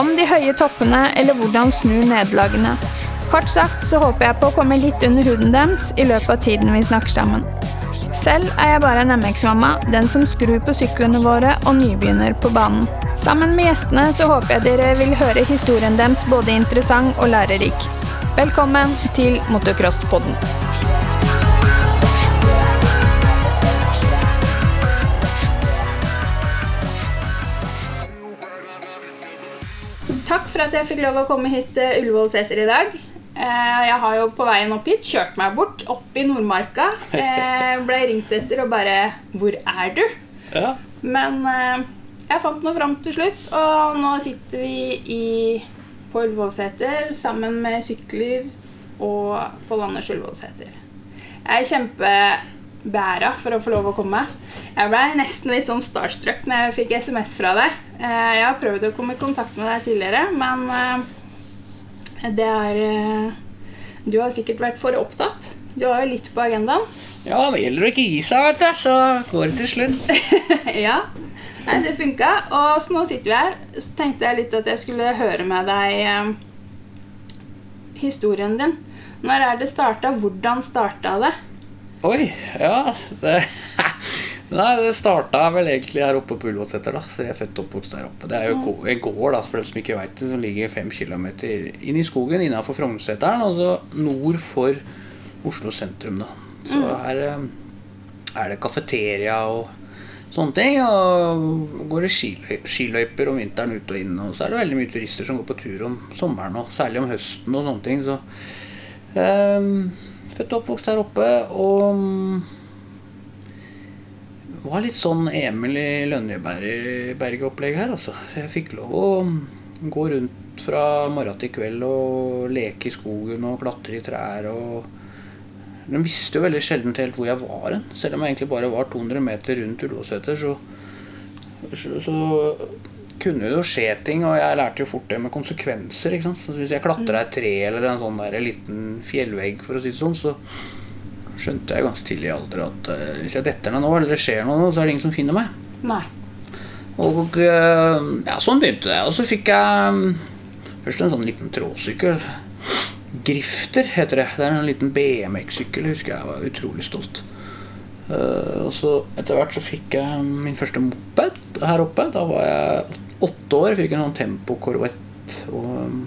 om de høye toppene eller hvordan snu nederlagene. Kort sagt så håper jeg på å komme litt under huden deres i løpet av tiden vi snakker sammen. Selv er jeg bare en MX-mamma, den som skrur på syklene våre og nybegynner på banen. Sammen med gjestene så håper jeg dere vil høre historien deres både interessant og lærerik. Velkommen til Motocrosspodden. Takk for at jeg fikk lov å komme hit til Ullevålseter i dag. Eh, Jeg har jo på veien opp hit kjørt meg bort, opp i Nordmarka. Eh, Ble ringt etter og bare 'Hvor er du?' Ja. Men eh, jeg fant nå fram til slutt, og nå sitter vi i, på Ullevålseter sammen med sykler og på landets Ullevålseter. Jeg er kjempebæra for å få lov å komme. Jeg ble nesten litt sånn starstruck når jeg fikk SMS fra deg. Eh, Jeg har prøvd å komme i kontakt med deg tidligere, men eh, det er eh, Du har sikkert vært for opptatt. Du har jo litt på agendaen. ja, det gjelder å ikke gi seg, vet du. Så går det til slutt. ja. Nei, det funka. Og så nå sitter vi her. Så tenkte jeg litt at jeg skulle høre med deg eh, historien din. Når er det starta? Hvordan starta det? Oi, ja det, Nei, det starta vel egentlig her oppe på Ullevålseter, da. Så jeg er født og oppvokst der oppe. Det er jo en gård, da, for dem som ikke veit det, som ligger fem kilometer inn i skogen innafor Frognerseteren, altså nord for Oslo sentrum, da. Så her eh, er det kafeteria og sånne ting. Og går det skiløy skiløyper om vinteren ut og inn. Og så er det veldig mye turister som går på tur om sommeren, og særlig om høsten og sånne ting. Så um, født og oppvokst her oppe, og mm, var litt sånn Emil i Lønneberget-opplegg her, altså. Så jeg fikk lov å gå rundt fra morgen til kveld og leke i skogen og klatre i trær og De visste jo veldig sjelden helt hvor jeg var hen. Selv om jeg egentlig bare var 200 meter rundt Ullevålseter, så, så, så kunne det jo skje ting, og jeg lærte jo fort det med konsekvenser. ikke sant? Så Hvis jeg klatra et tre eller en sånn der liten fjellvegg, for å si det sånn, så skjønte jeg ganske tidlig i alder at uh, hvis jeg detter ned nå, eller det skjer noe nå, så er det ingen som finner meg. Nei. Og uh, ja, sånn begynte det. Og så fikk jeg um, først en sånn liten tråsykkel. Grifter heter det. Det er en liten BMX-sykkel, husker jeg var utrolig stolt. Uh, og så etter hvert så fikk jeg min første moped her oppe. Da var jeg åtte år. Fikk en sånn Tempo Corvette og mm,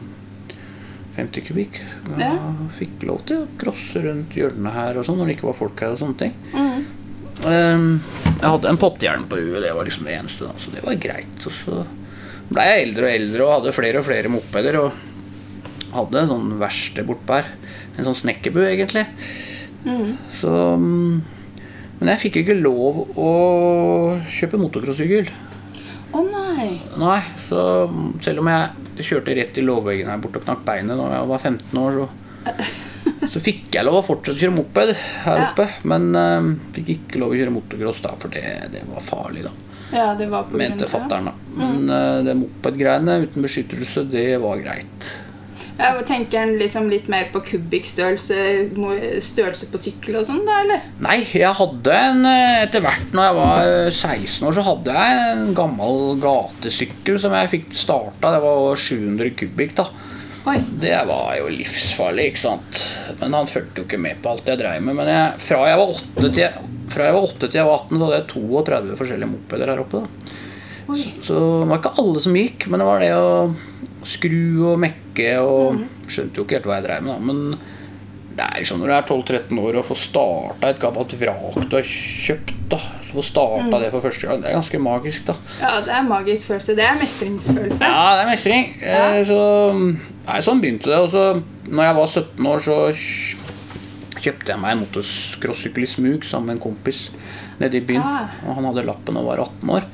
50 kubikk. Og Ja. Fikk lov til å crosse rundt hjørnet her og sånn når det ikke var folk her og sånne ting. Mm. Um, jeg hadde en pottehjelm på huet, det var liksom det eneste. Da, så det var greit. Og så ble jeg eldre og eldre og hadde flere og flere mopeder. Og hadde en sånn verksted bortpå her. En sånn snekkerbu, egentlig. Mm. Så mm, Men jeg fikk ikke lov å kjøpe motocrossykkel. Å nei. Nei, så selv om jeg kjørte rett i lårveggen her borte og knakk beinet da jeg var 15 år, så, så fikk jeg lov å fortsette å kjøre moped her Ja. oppe. Men uh, fikk ikke lov å kjøre motocross da, for det, det var farlig, da. Ja, det var på Mente fatter'n, da. Men eh, det mopedgreiene uten beskyttelse, det var greit. Jeg tenker en liksom litt mer på kubikkstørrelse, størrelse på sykkel og sånn, da, eller? Nei, jeg hadde en eh, Etter hvert når jeg var eh, 16 år, så hadde jeg en gammel gatesykkel som jeg fikk starta. Det var 700 kubikk, da. Oi. Det var jo livsfarlig, ikke sant. Men han fulgte jo ikke med på alt jeg dreiv med. Men jeg, fra, jeg var 8 til, fra jeg var 8 til jeg var 18, så hadde jeg 32 forskjellige mopeder her oppe. da. Oi. Så det var ikke alle som gikk, men det var det å skru og mekke og Skjønte jo ikke helt hva jeg dreiv med, da. Men det er liksom når du er 12-13 år og får starta et gammelt vrak du har kjøpt, da. Få får starta det for første gang, det er ganske magisk, da. Ja, det er magisk følelse. Det er mestringsfølelse. Ja, det er mestring. Ja. Så Nei, sånn begynte det. Og så når jeg var 17 år, så kjøpte jeg meg en motocrossykkel i smug sammen med en kompis nede i byen. Ah. Og han hadde lappen og var 18 år.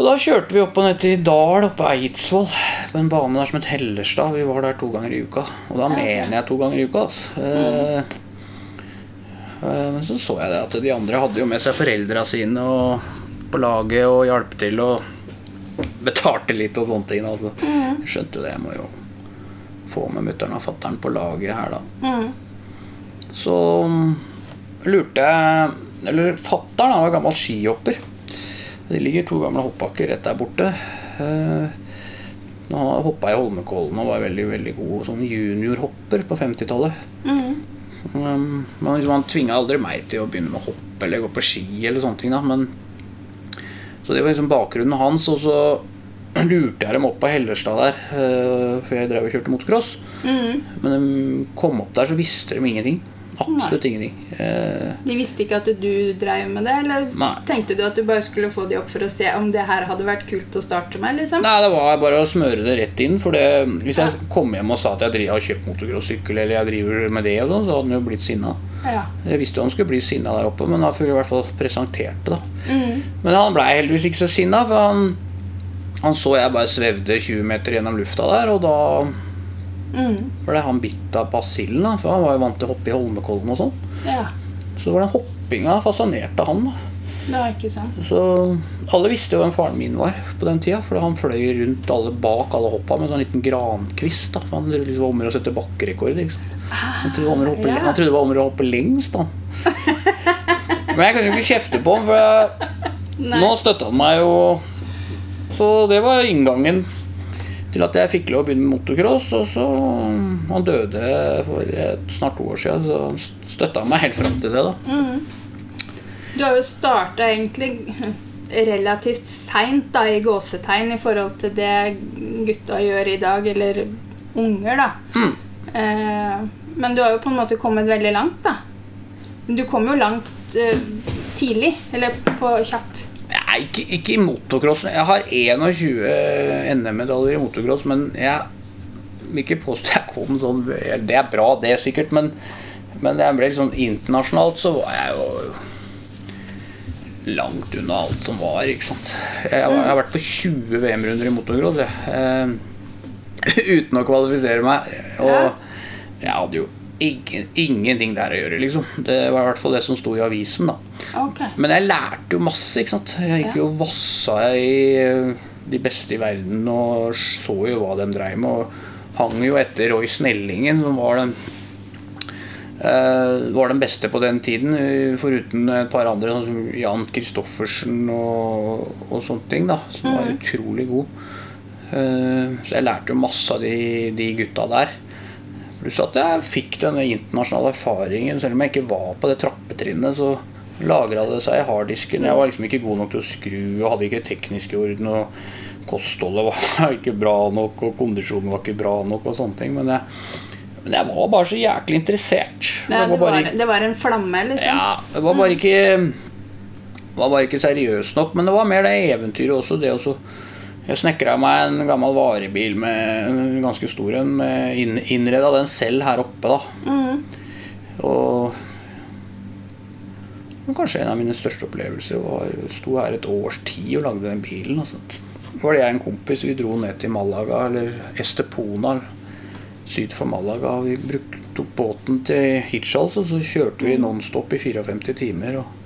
Og da kjørte vi opp og ned til Dal oppe Eidsvoll, på en bane der som het Hellerstad. Vi var der to ganger i uka. Og da mener jeg to ganger i uka. Altså. Eh, eh, Men så så jeg det at de andre hadde jo med seg foreldra sine på laget og hjalp til og betalte litt og sånne ting. Altså. Jeg skjønte jo det. Jeg må jo få med mutter'n og fatter'n på laget her, da. Mm. Så mm, lurte jeg Eller fatter'n var gammel skihopper. Det ligger to gamle hoppbakker rett der borte. Eh, Han hoppa i Holmenkollen og var veldig veldig god sånn juniorhopper på 50-tallet. Mm. Um, men liksom, han tvinga aldri meg til å begynne med hopp eller gå på ski. eller sånne ting da, men Så det var liksom bakgrunnen hans. Og så lurte jeg dem opp på Hellerstad der, uh, for jeg drev og kjørte motocross. Mm. Men de kom opp der, så visste de ingenting. Absolutt ingenting. Eh, De visste ikke at du dreiv med det, eller Nei. tenkte du at du bare skulle få de opp for å se om det her hadde vært kult å starte med? liksom? Nei, det var bare å smøre det rett inn. For det, hvis jeg kom hjem og sa at jeg driver, har kjøpt motocrossykkel, eller jeg driver med det, og sånn, så hadde han jo blitt sinna. Ja. Jeg visste jo han skulle bli sinna der oppe, men da fikk i hvert fall presentert det. da. Mm. Men han blei heldigvis ikke så sinna, for han, han så jeg bare svevde 20 meter gjennom lufta der, og da Mm. er han bitt av basillen, for han var jo vant til å hoppe i Holmenkollen og sånn. ja. Så var den hoppinga fascinerte han. da. Det ikke sånn. Så alle visste jo hvem faren min var på den tida, for han fløy rundt alle bak alle hoppa med en sånn liten grankvist. da, for Han liksom var om å sette bakkerekord. Liksom. Han trodde det var om å hoppe, ja. han trodde det var om å hoppe lengst, han. Men jeg kunne jo ikke kjefte på ham, for jeg, nå støtta han meg jo Så det var inngangen til at jeg fikk lov å begynne med motocross. Og så Han døde for snart to år siden, så han støtta meg helt fram til det. da Du har jo starta egentlig relativt seint i gåsetegn i forhold til det gutta gjør i dag, eller unger, da. Mm. Eh, men du har jo på en måte kommet veldig langt, da. Du kom jo langt eh, tidlig, eller på kjapp. Nei, ikke, ikke i motocross. Jeg har 21 NM-medaljer i motocross, men jeg vil ikke påstå jeg kom sånn Det er bra, det sikkert, men, men jeg ble liksom internasjonalt, så var jeg jo langt unna alt som var, ikke sant. Jeg, har- jeg har vært på 20 VM-runder i motocross, jeg. Uh, uten å kvalifisere meg. Og jeg hadde jo ingen, ingenting der å gjøre, liksom. Det var i hvert fall det som sto i avisen, da. Okay. Men jeg lærte jo masse. ikke sant? Jeg gikk jo og vassa i eh, de beste i verden og så jo hva de dreiv med. Og hang jo etter Roy Snellingen, som var den, uh, var den beste på den tiden. eh, Foruten et par andre, sånn som Jan Kristoffersen og, og sånne ting, da, som var utrolig god. Uh, så jeg lærte jo masse av de, de gutta der. Pluss at jeg fikk denne internasjonale erfaringen. Selv om jeg ikke var på det trappetrinnet, så lagra det seg i harddisken. Jeg var liksom ikke god nok til å skru og hadde ikke teknisk i orden. Og kostholdet var ikke bra nok, og kondisjonen var ikke bra nok, og sånne ting. Men jeg, men jeg var bare så jæklig interessert. Ja, det, bare var, det var en flamme, liksom. ja, det var bare ikke var bare ikke seriøst nok. Men det var mer det eventyret også. Det også jeg snekra meg en gammel varebil med en ganske stor en. med Innreda den selv her oppe, da. Mm. Og kanskje en av mine største opplevelser var jeg sto her et års tid og lagde den bilen. Altså. Det var det jeg og en kompis vi dro ned til Malaga, eller Estepona, syd for Malaga. Vi brukte, tok båten til Hirtshals, og så kjørte vi nonstop i 54 timer. Og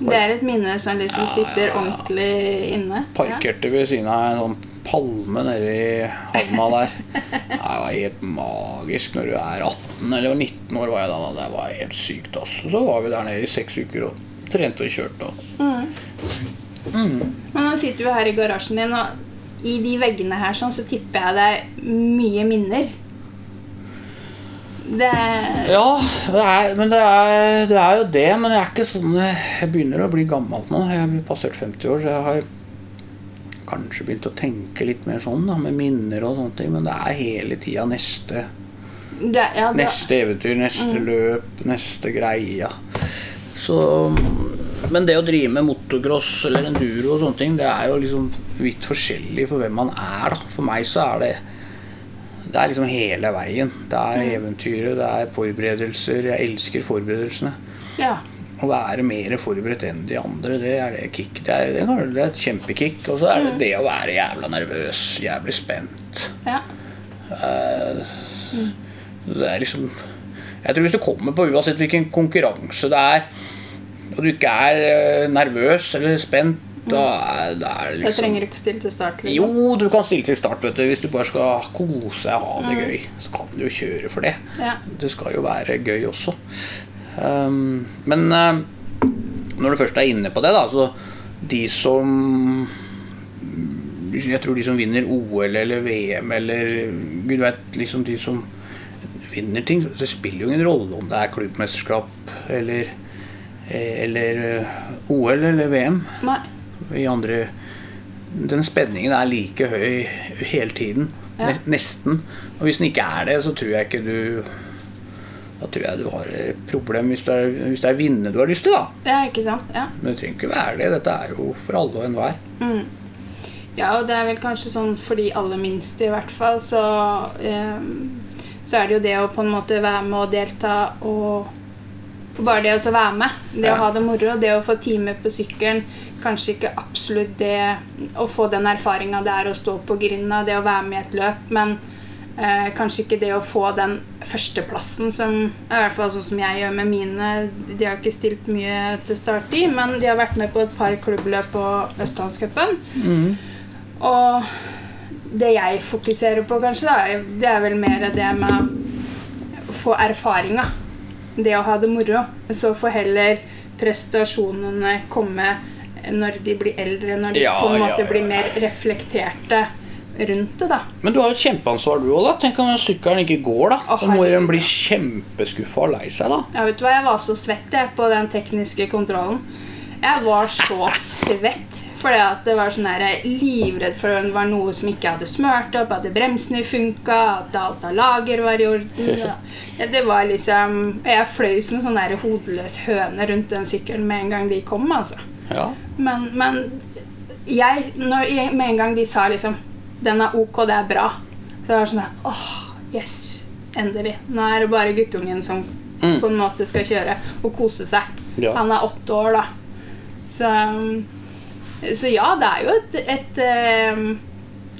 Det er et minne som liksom sitter ja, ja. ordentlig inne. parkerte ved siden av en sånn palme nede i havna der. Det var helt magisk når du er 18 eller 19 år. var jeg da. Det var helt sykt. Altså. Så var vi der nede i seks uker og trente og kjørte. Og Men nå sitter vi her i garasjen din, og i de veggene her sånn, så tipper jeg det er mye minner. Det Ja, det er, men det er, det er jo det. Men jeg er ikke sånn Jeg begynner å bli gammel nå. Jeg har passert 50 år, så jeg har kanskje begynt å tenke litt mer sånn, da, med minner og sånne ting. Men det er hele tida neste, det, ja, det, neste eventyr, neste løp, neste greia. Så Men det å drive med motocross eller enduro og sånne ting, det er jo liksom vidt forskjellig for hvem man er, da. For meg så er det det er liksom hele veien. Det er eventyret, det er forberedelser. Jeg elsker forberedelsene. ja. å være mer forberedt enn de andre, det er det kick. Det er, det er- det er et kjempekick. Og så er det det å være jævla nervøs, jævlig spent. Ja. Uh, Det er liksom Jeg tror hvis du kommer på uansett hvilken konkurranse det er, og du ikke er eh, nervøs eller spent, da er, da er det Jeg liksom trenger ikke stille til start. Liksom. Jo, du kan stille til start, vet du. Hvis du bare skal kose deg og ha det gøy, så kan du jo kjøre for det. Ja. Det skal jo være gøy også. Um, men eh, når du først er inne på det, da, så de som Jeg tror de som vinner OL eller VM eller Gud vet, liksom de som vinner ting Det spiller jo ingen rolle om det er klubbmesterskap eller, eh, eller eh, OL eller VM Nei. I andre Den spenningen er like høy hele tiden. Ja. Nesten. Og hvis den ikke er det, så tror jeg ikke du Da tror jeg du har et problem hvis det er, hvis det er vinne du har lyst til, da. Ja, ikke sant? Ja. Men det trenger ikke være det. Dette er jo for alle og enhver. Mm. Ja, og det er vel kanskje sånn for de aller minste, i hvert fall, så eh, Så er det jo det å på en måte være med og delta og og bare det å være med, det Ja. å ha det moro, det å få time på sykkelen Kanskje ikke absolutt det å få den erfaringa det er å stå på grinda, det å være med i et løp, men eh, kanskje ikke det å få den førsteplassen som I hvert fall sånn som jeg gjør med mine. De har ikke stilt mye til start i, men de har vært med på et par klubbløp på Østlandscupen. Og det jeg fokuserer på, kanskje, da, det er vel mer det med å få erfaringa. Det å ha det moro. Så får heller prestasjonene komme når de blir eldre, når de Ja, på en måte ja, blir mer reflekterte rundt det, da. Men du har jo et kjempeansvar, du òg, da. Tenk om sykkelen ikke går, da. Å, Da må herregud. den bli kjempeskuffa og lei seg, da. Ja, vet du hva, Jeg var så svett jeg, på den tekniske kontrollen. Jeg var så svett. Fordi at det var sånn her, livredd for at det var noe som ikke hadde smørt opp, at bremsene funka, at alt av lager var i orden. Ja, det var liksom Jeg fløy som en sånn der hodeløs høne rundt den sykkelen med en gang de kom. altså. Ja. Men, men jeg, når jeg, med en gang de sa liksom 'Den er ok, det er bra', så var det sånn der, åh, yes, endelig. Nå er det bare guttungen som Mm. på en måte skal kjøre og kose seg. Ja. Han er åtte år, da. Så, um, så ja, det er jo et, et um,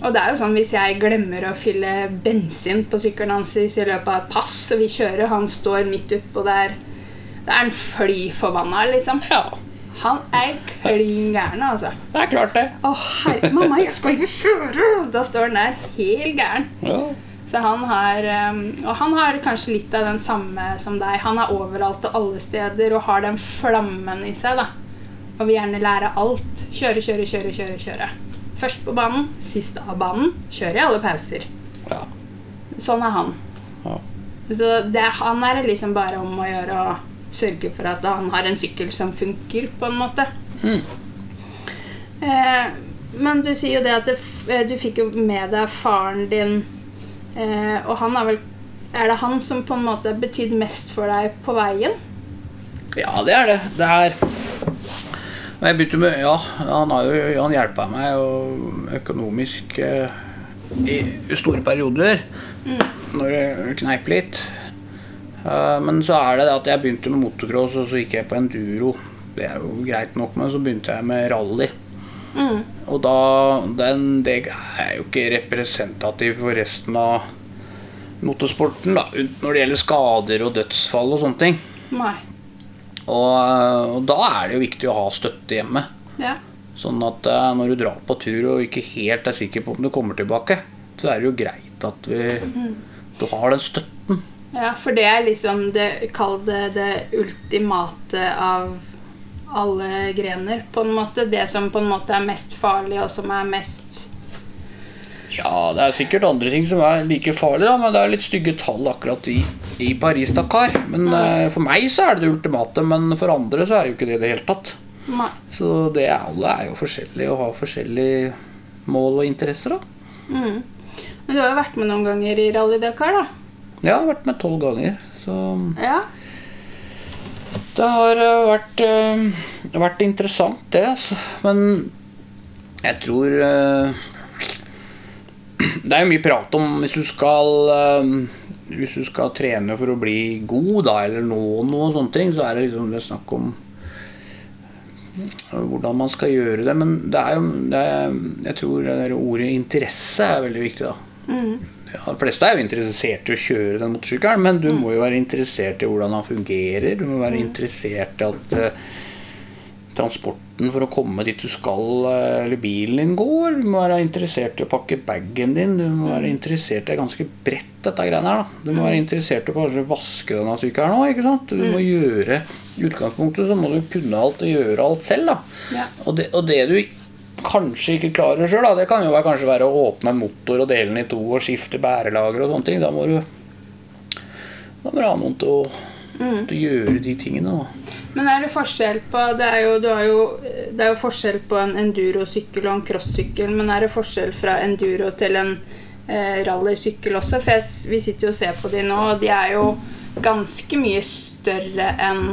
Og det er jo sånn hvis jeg glemmer å fylle bensin på sykkelen hans i løpet av et pass, og vi kjører, han står midt utpå der Da er han fly forbanna, liksom. ja. Han er klin gæren, altså. Det er klart, det. Å, herre, mamma, jeg skal ikke kjøre! Da står han der helt gæren. Ja. Så han har um, Og han har kanskje litt av den samme som deg. Han er overalt og alle steder og har den flammen i seg, da. Og vil gjerne lære alt. Kjøre, kjøre, kjøre, kjøre. kjøre. Først på banen, sist av banen. Kjører i alle pauser. ja. Sånn er han. Ja. Så det, han er det liksom bare om å gjøre å sørge for at han har en sykkel som funker, på en måte. Mm. Eh, men du sier jo det at det, eh, du fikk jo med deg faren din, eh, og han er vel Er det han som på en måte har betydd mest for deg på veien? Ja, det er det. Det er jeg begynte med Ja, han har hjelpa meg økonomisk eh, i store perioder. Når det kneip litt. Eh, men så er det det at jeg begynte med motocross, og så gikk jeg på enduro. Det er jo greit nok, men så begynte jeg med rally. Mm. Og da den, Det er jo ikke representativ for resten av motorsporten da, når det gjelder skader og dødsfall og sånne ting. Nei. Og, og da er det jo viktig å ha støtte hjemme. Ja. Sånn at eh, når du drar på tur og ikke helt er sikker på om du kommer tilbake, så er det jo greit at vi, du har den støtten. ja, for det er liksom det Kall det det ultimate av alle grener, på en måte. Det som på en måte er mest farlig, og som er mest Ja, det er sikkert andre ting som er like farlig, da, men det er litt stygge tall akkurat i, i Paris-Dakar. Men eh, For meg så er det det ultimate, men for andre så er det jo ikke det i det hele tatt. Nei. Så det er, alle er jo forskjellige og har forskjellige mål og interesser. da. Mm. Men du har jo vært med noen ganger i Rally Dakar, da. Ja, Jeg har vært med tolv ganger, så Ja. Det har eh, vært, eh, vært interessant, det, altså. Men jeg tror eh, Det er jo mye prat om hvis du skal eh, Hvis du skal trene for å bli god, da, eller nå noe sånne ting, så er det liksom det snakk om hvordan man skal gjøre det. Men det er jo det er, Jeg tror det der ordet interesse er veldig viktig, da. Mm. Ja, de fleste er jo interessert i å kjøre den motorsykkelen, men du må jo være interessert i hvordan den fungerer. Du må være interessert i at eh, transporten for å komme dit du skal, eh, eller bilen din går. Du må være interessert i å pakke bagen din. Du må være interessert Det er ganske bredt, dette greiene her. da. Du må være interessert i å kanskje vaske denne sykkelen òg, ikke sant. Du må gjøre I utgangspunktet så må du kunne alt og gjøre alt selv, da. Ja. Og det, og det du kanskje ikke klarer sjøl, det kan jo være, kanskje være å åpne en motor og dele den i to og skifte bærelager og sånne ting. Da må du Da må du ha noen til å, til å gjøre de tingene, da. Men er det forskjell på Det er jo, du har jo, det er jo forskjell på en endurosykkel og en crossykkel, men er det forskjell fra enduro til en eh, rallysykkel også? For jeg, vi sitter jo og ser på de nå, og de er jo ganske mye større enn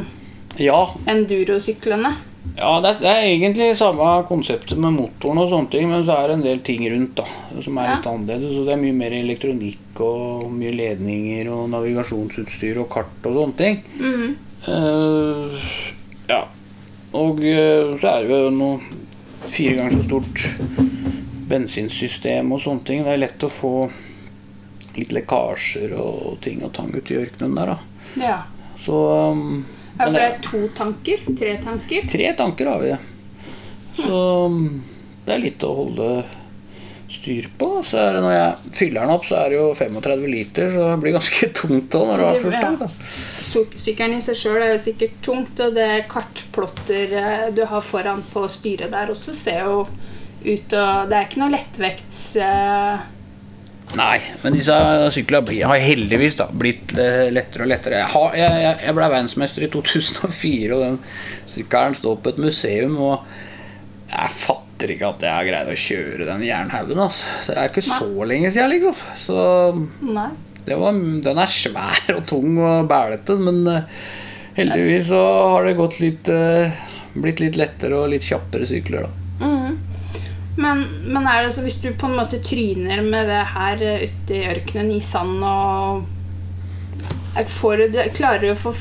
Ja, endurosyklene. ja det, er, det er egentlig samme konseptet med motoren og sånne ting, men så er det en del ting rundt da, som er Ja. litt annerledes. Så det er mye mer elektronikk og mye ledninger og navigasjonsutstyr og kart og sånne ting. Mhm. Eh, ja. Og uh, så er det jo noe fire ganger så stort bensinsystem og sånne ting. Det er lett å få litt lekkasjer og ting og tang ute i ørkenen der, da. Ja. Så um, ja. For det er to tanker? Tre tanker? Tre tanker har vi. Så um, det er litt å holde styr på. Så er det når jeg fyller den opp, så er det jo 35 liter, så det blir ganske tungt da når du har først tank. da. Sykkelen i seg sjøl er jo sikkert tungt, og det kartplotter eh, du har foran på styret der også, ser jo ut og Det er ikke noe lettvekts... eh, Nei, men disse syklene har heldigvis da, blitt eh, lettere og lettere. Jeg, har, jeg, jeg, jeg ble verdensmester i 2004, og den sykkelen står på et museum. Og jeg fatter ikke at jeg har greid å kjøre den jernhaugen. Altså. Det er ikke så lenge siden, liksom. Så Nei. det var, den er svær og tung og bælete, men eh, heldigvis så har det gått litt eh, blitt litt lettere og litt kjappere sykler, da. Mm. Men, men er det så hvis du på en måte tryner med det her eh, ute i ørkenen i sand og får, Klarer du å få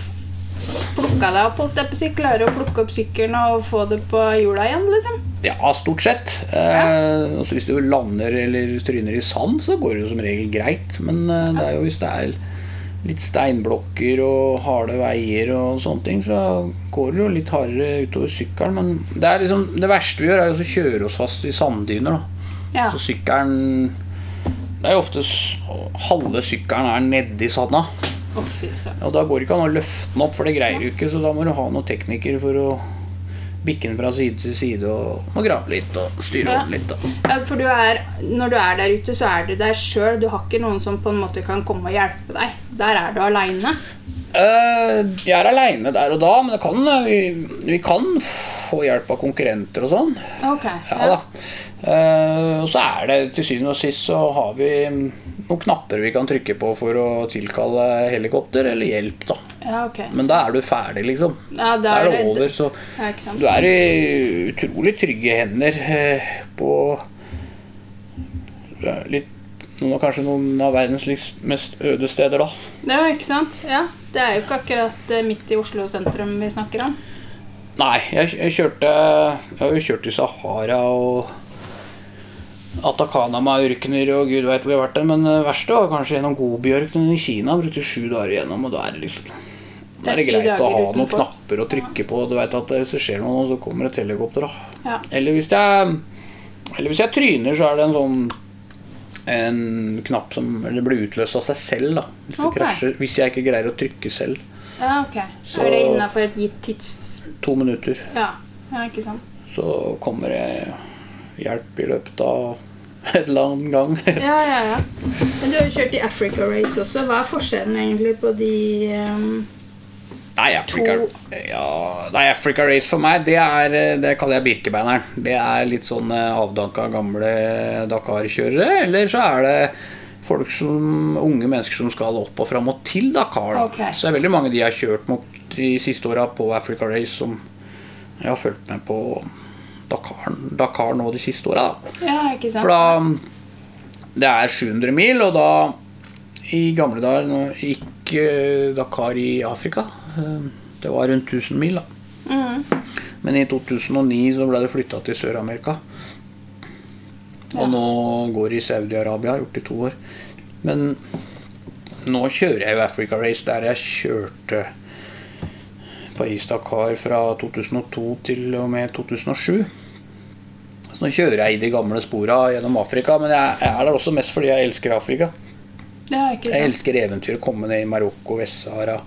plukka deg opp, holdt jeg på å si? Klarer du å plukke opp sykkelen og få det på jorda igjen, liksom? Ja, stort sett. Eh, altså hvis du lander eller tryner i sand, så går det jo som regel greit. Men eh, det er jo hvis det er litt steinblokker og harde veier og sånne ting, så går det jo litt hardere utover sykkelen. Men det, liksom, det verste vi gjør, er å kjøre oss fast i sanddyner. Ja. Så sykkelen Det er jo ofte halve sykkelen er nedi sanda. Og da går det ikke an å løfte den opp, for det greier du ikke. Så da må du ha noen teknikere for å bikke den fra side til side og, må grave litt og styre Ja. om litt. da. Ja, for du er, når du er der ute, så er du der sjøl. Du har ikke noen som på en måte kan komme og hjelpe deg. Der er du aleine. Uh, jeg er aleine der og da, men det kan, eh, vi, vi kan få hjelp av konkurrenter og sånn. Ok. Ja da. Uh, og så er det til syvende og sist så har vi noen knapper vi kan trykke på for å tilkalle helikopter eller hjelp, da. Ja, okay. Men da er du ferdig, liksom. Ja, Da er det over, så du er i utrolig trygge hender eh, på litt noen, av- Kanskje noen av verdens mest øde steder, da. Ja, ikke sant? Ja. Det er jo ikke akkurat eh, midt i Oslo sentrum vi snakker om. Nei, jeg, jeg kjørte Jeg har jo kjørt i Sahara og Atacama-ørkener og gud veit hvor jeg har vært. Men det verste var kanskje gjennom Gobi-ørkenen i Kina. Brukte sju dager igjennom, og da er det liksom Da er det greit å ha noen knapper å trykke på. Du vet at hvis det skjer noe, så kommer et helikopter. Ja. Eller hvis jeg Eller hvis jeg tryner, så er det en sånn en knapp som eller blir utløst av seg selv. da Hvis okay. Krasjer. Hvis jeg ikke greier å trykke selv. ja, ok. Så- Er det innafor et gitt tids... To minutter. Ja. ja, ikke sant. så kommer det hjelp i løpet av en eller annen gang. Ja, ja, ja. Men du har jo kjørt i Africa Race også. Hva er forskjellen egentlig på de ehm, Nei, Africa, ja, nei, Africa Race for meg, det, er, det kaller jeg Birkebeineren. Det er litt sånn eh, avdanka gamle Dakar-kjørere. Eller så er det folk som, unge mennesker som skal opp og fram og til Dakar. Da. Ok. Så det er veldig mange de har kjørt mot de siste åra på Africa Race, som jeg har fulgt med på Dakar, Dakar nå de siste åra. Ja, ikke sant? For da Det er 700 mil, og da I gamle dager gikk eh, Dakar i Afrika. Eh, Det var rundt 1000 mil, da. Mm. Men i 2009 så ble det flytta til Sør-Amerika. Og Ja. nå går det i Saudi-Arabia, har gjort det i to år. Men nå kjører jeg jo Africa Race der jeg kjørte Paris-Dakar fra 2002 til og med 2007. Så nå kjører jeg i de gamle spora gjennom Afrika, men jeg er der også mest fordi jeg elsker Afrika. Ja, Jeg elsker eventyr. Komme ned i Marokko, Vest-Sahara,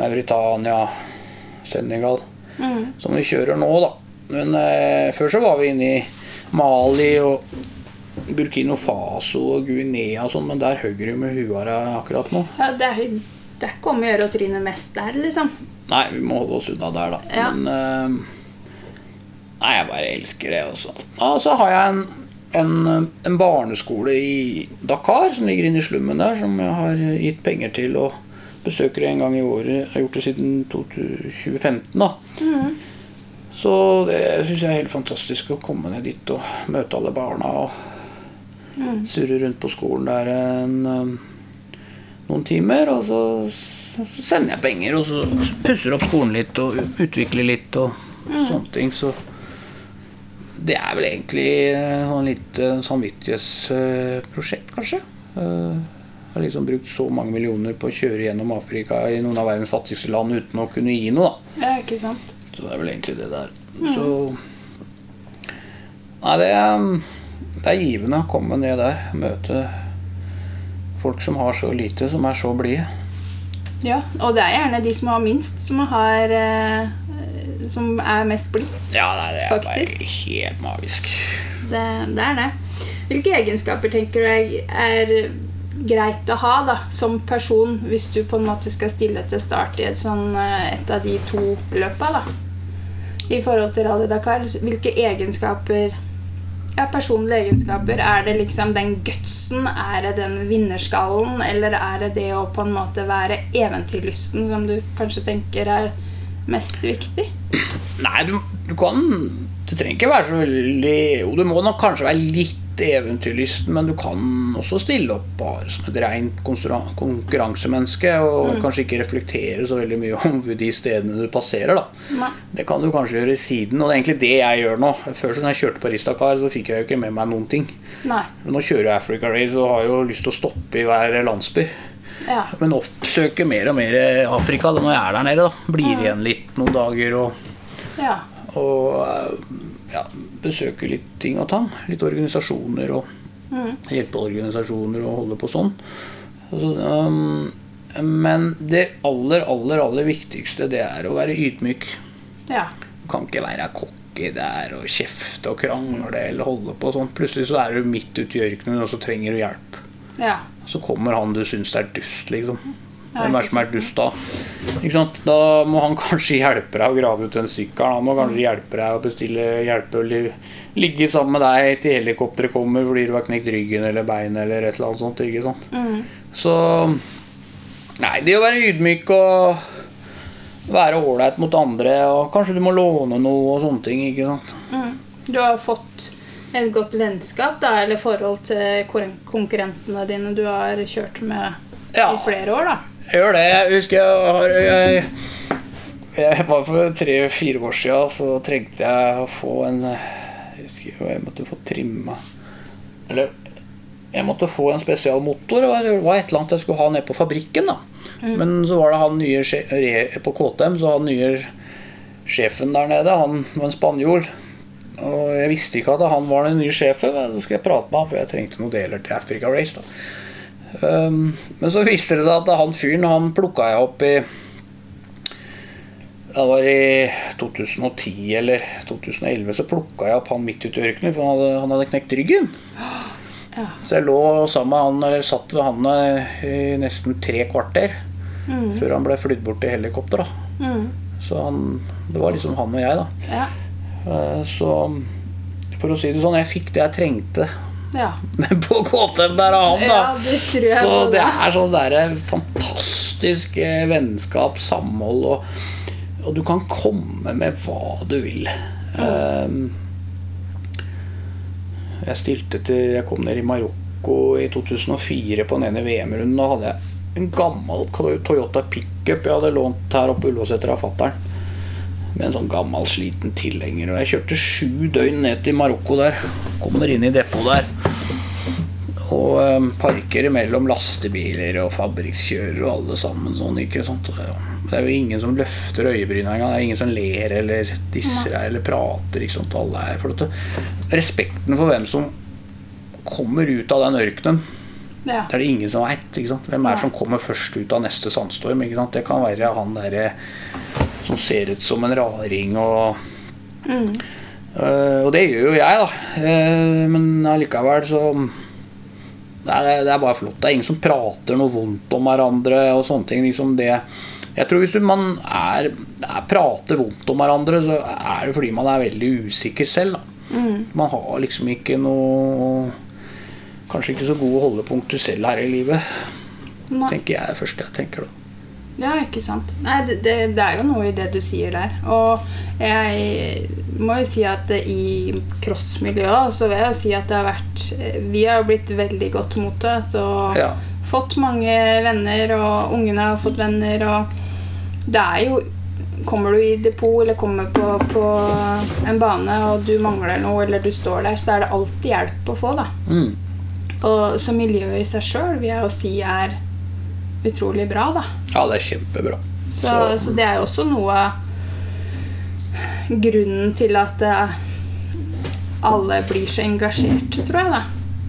Mauritania, Senegal. Mm. Som vi kjører nå, da. Men eh, før så var vi inne i Mali og Burkino Faso og Guinea og sånn, men der hogger de med huara akkurat nå. Ja, det er, det er ikke om å gjøre å tryne mest der, liksom. Nei, vi må holde oss unna der, da. Ja. Men eh, Nei, jeg bare elsker det, også. Og så har jeg en, en, en barneskole i Dakar som ligger inne i slummen der, som jeg har gitt penger til og besøker en gang i året. Jeg har gjort det siden 2015, da. Mm. Så det syns jeg er helt fantastisk å komme ned dit og møte alle barna og Mm. surre rundt på skolen der en, um, noen timer. Og så, så sender jeg penger, og så pusser opp skolen litt og utvikler litt og sånne ting. Så det er vel egentlig et lite litt eh, samvittighetsprosjekt, kanskje. Har liksom brukt så mange millioner på å kjøre gjennom Afrika i noen av verdens fattigste land uten å kunne gi noe, da. Ja, ikke sant. Så det er vel egentlig det der. Så Nei, det er, det er givende å komme ned der. Møte folk som har så lite, som er så blide. Ja, og det er gjerne de som har minst, som har eh, Som er mest blid. Ja, nei, det er Faktisk. bare helt magisk. Det, det er det. Hvilke egenskaper tenker du er greit å ha da, som person hvis du på en måte skal stille til start i et, sånn, eh, et av de to løpa? da? I forhold til Rally Dakar. Hvilke egenskaper ja, personlige egenskaper. Er det liksom den gutsen? Er det den vinnerskallen? Eller er det det å på en måte være eventyrlysten som du kanskje tenker er mest viktig? Nei, du, du kan Du trenger ikke være så veldig Jo, du må nok kanskje være litt eventyrlysten, men du kan også stille opp bare som et rent konkurransemenneske og kanskje ikke reflektere så veldig mye om de stedene du passerer, da. Det kan du kanskje gjøre i siden, og det er egentlig det jeg gjør nå. Før så når jeg kjørte på Ristakar, så fikk jeg jo ikke med meg noen ting. Nei. Men nå kjører jeg Africa Race og har jo lyst til å stoppe i hver landsby. Ja. Men oppsøke mer og mer Afrika når jeg er der nede. da Blir igjen litt noen dager og, ja. og ja, besøker litt ting og tang. Litt organisasjoner og Mm. hjelpeorganisasjoner og holde på sånn. Altså, um, men det aller, aller, aller viktigste, det er å være ydmyk. ja. Du kan ikke være cocky der og kjefte og krangle eller holde på sånn. Plutselig så er du midt ute i ørkenen og så trenger du hjelp. ja. Så kommer han du syns er dust, liksom. Hvem er det som er dust da? Da må han kanskje hjelpe deg å grave ut den sykkelen. Han må kanskje hjelpe deg å bestille hjelpe å ligge sammen med deg til helikopteret kommer fordi du har knekt ryggen eller beinet eller et eller annet sånt. Ikke sant? Mm. Så Nei, det å være ydmyk og være ålreit mot andre, og kanskje du må låne noe og sånne ting. ikke sant? Mm. Du har fått et godt vennskap da, eller forhold til konkurrentene dine du har kjørt med Ja. i flere år. da. Jeg gjør det. Jeg husker jeg har jeg, jeg var For tre-fire år siden så trengte jeg å få en Jeg husker jeg måtte få trimma Eller jeg måtte få en spesial motor. Det var et eller annet jeg skulle ha nede på fabrikken. da Men så var det han nye på KTM, så han nye sjefen der nede, han var en spanjol. Og jeg visste ikke at han var den nye sjefen, men så skulle jeg prate med han, for jeg trengte noen deler til Africa Race. da men så viste det seg at han fyren han plukka jeg opp i Det var i 2010 eller 2011 så plukka jeg opp han midt ute i ørkenen, for han hadde, han hadde knekt ryggen. Ja. Så jeg lå sammen med han, eller satt ved han eh, i nesten tre kvarter Mm. før han ble flydd bort til helikopter. Mm. Så han, det var liksom han og jeg, da. Ja. Eh, Så for å si det sånn, jeg fikk det jeg trengte ja. på KTM der av han, da. Ja, det Så det er sånn der fantastisk eh, vennskap, samhold, og, og du kan komme med hva du vil. Um, jeg stilte til Jeg kom ned i Marokko i 2004 på den ene VM-runden. Da hadde jeg en gammel Toyota pickup jeg hadde lånt her oppe Ullåseter av fattern. med en sånn gammel, sliten tilhenger. Og jeg kjørte sju døgn ned til Marokko der. Kommer inn i depot der. Og um, parker mellom lastebiler og fabrikkjørere og alle sammen sånn. ikke sant? Det er jo ingen som løfter øyebryna engang. Det er ingen som ler eller disser deg eller prater. ikke sant? Alle er flotte. Respekten for hvem som kommer ut av den ørkenen, Ja. det er det ingen som veit. Hvem er det som kommer først ut av neste sandstorm? Ikke sant? Det kan være han derre som ser ut som en raring og Mm. Øh, Og det gjør jo jeg, da. Eh, men allikevel så det er, det er bare flott. Det er ingen som prater noe vondt om hverandre og sånne ting. Liksom det jeg tror hvis man er, er, prater vondt om hverandre, så er det fordi man er veldig usikker selv. Mm. Man har liksom ikke noe Kanskje ikke så gode holdepunkter selv her i livet. Nei. Tenker jeg først jeg tenker da. Ja, ikke sant. Nei, det, det, det er jo noe i det du sier der. Og jeg må jo si at i crossmiljøet så vil jeg jo si at det har vært Vi har jo blitt veldig godt mottatt og Ja. fått mange venner, og ungene har fått venner, og det er jo Kommer du i depot eller kommer på, på en bane og du mangler noe, eller du står der, så er det alltid hjelp å få, da. Mm. Og så miljøet i seg sjøl vil jeg jo si er utrolig bra, da. ja, det er kjempebra. Så, Så- så det er jo også noe Grunnen til at eh, alle blir så engasjert, tror jeg. da.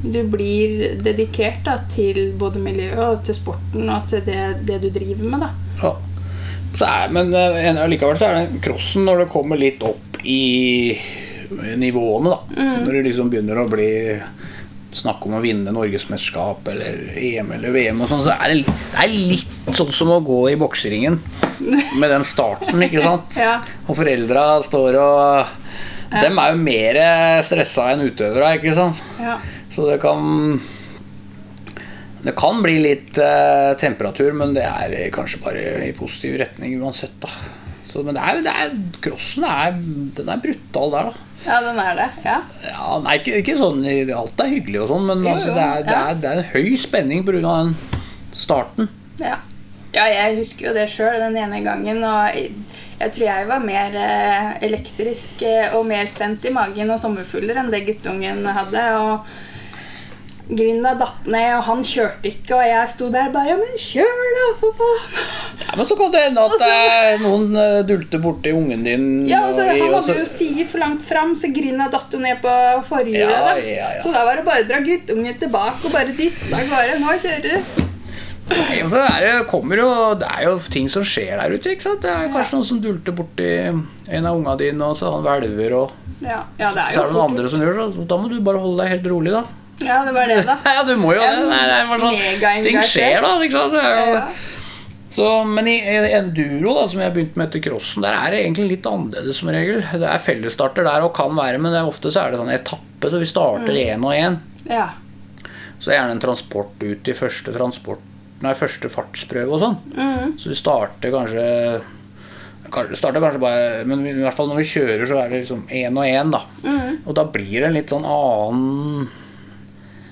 Du blir dedikert da, til både miljøet og til sporten og til det, det du driver med. da. Ja. Så er, men likevel en- allikevel så er det crossen når det kommer litt opp i nivåene, da. Når det liksom begynner å bli snakk om å vinne norgesmesterskap eller EM eller VM og sånn, så er det, det er litt sånn som å gå i bokseringen med den starten, ikke sant? Ja. Og foreldra står og Dem er jo mer stressa enn utøvere, ikke sant? Ja. Så det kan Det kan bli litt eh, temperatur, men det er kanskje bare i positiv retning uansett, da. Så, men det er, det er, crossen er, den er brutal der, da. ja, den er det. Ja. Ja, nei, ikke, ikke sånn Alt er hyggelig og sånn, men Jo, altså, det, er, det, er, det er en høy spenning pga. den starten. Ja. ja, jeg husker jo det sjøl den ene gangen. Og jeg, jeg tror jeg var mer eh, elektrisk eh, og mer spent i magen og sommerfugler enn det guttungen hadde. Og Grinda datt ned, og han kjørte ikke, og jeg sto der bare Men kjør, da, for faen! Ja, Men så kan det hende at så- noen eh, dulter borti ungen din. Ja, og så, og Han hadde jo sider for langt fram, så Grinda datt jo ned på forhjulet. Ja, ja, ja. Så da var det bare å dra guttungen tilbake og bare dytte av gårde. Nå kjører du! Nei, altså det, er det, kommer jo, det er jo ting som skjer der ute. ikke sant? Det er kanskje noen som dulter borti en av ungene dine, og så han hvelver, og Ja, ja, det er så er det noen andre som gjør det. Da må du bare holde deg helt rolig, da. Ja, det var det, da. Ja, du må jo det. Det er bare sånn, ting skjer, da. ikke sant? Det Ja. så, men i en enduro, da, som jeg begynte med etter crossen, der er det egentlig litt annerledes som regel. Det er fellesstarter der og kan være, men det ofte så er det sånn etappe, så vi starter Mm. og én. Ja. Så er det gjerne en transport ut i første transport Nei, første fartsprøve og sånn. Mm. Så vi starter kanskje kanskje- starter kanskje bare Men i hvert fall når vi kjører, så er det liksom én og én, da. Mm. Og da blir det en litt sånn annen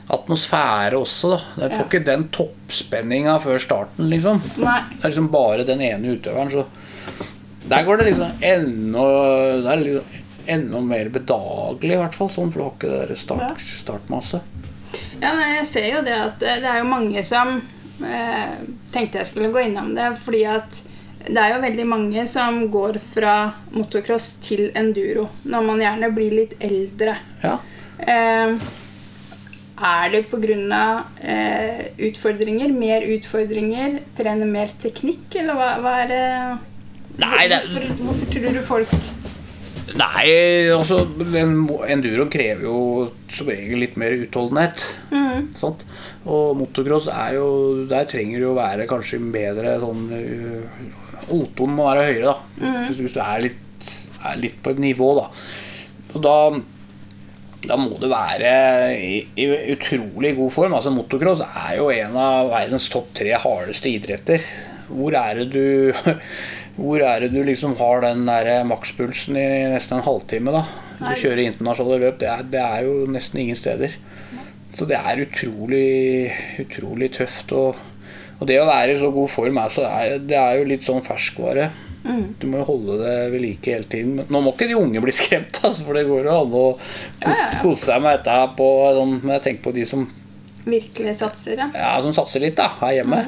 atmosfære også, da. Den får Ja. ikke den toppspenninga før starten, liksom. Nei. Det er liksom bare den ene utøveren, så Der går det liksom enda Det er liksom enda mer bedagelig, i hvert fall. Sånn, for du har ikke det der start, startmasse. Ja, nei, jeg ser jo det at det det er jo mange som eh, tenkte jeg skulle gå innom det, fordi at det er jo veldig mange som går fra motocross til enduro når man gjerne blir litt eldre. Ja. Eh, er det pga. Eh, utfordringer, mer utfordringer, trene mer teknikk, eller hva, hva er det Nei, det hvorfor, hvorfor tror du folk Nei, altså en Enduro krever jo som regel litt mer utholdenhet. mm, Sant? Og motocross er jo Der trenger du jo være kanskje bedre sånn øh, O2-en må være høyere, da. Hvis, hvis du er litt, er litt på et nivå, da. Og da da må du være i, i utrolig god form. Altså Motocross er jo en av verdens topp tre hardeste idretter. Hvor er det du Hvor er det du liksom har den der makspulsen i nesten en halvtime, da? Du kjører internasjonale løp. Det er, det er jo nesten ingen steder. Så det er utrolig, utrolig tøft. Og, og det å være i så god form er, så er, det er jo litt sånn ferskvare. Du må jo holde det ved like hele tiden. Men nå må ikke de unge bli skremt, altså, for det går jo an å kose, Ja, ja, ja. seg med dette på sånn, Men jeg tenker på de som, Virkelig satser, ja. ja, som satser litt da, her hjemme.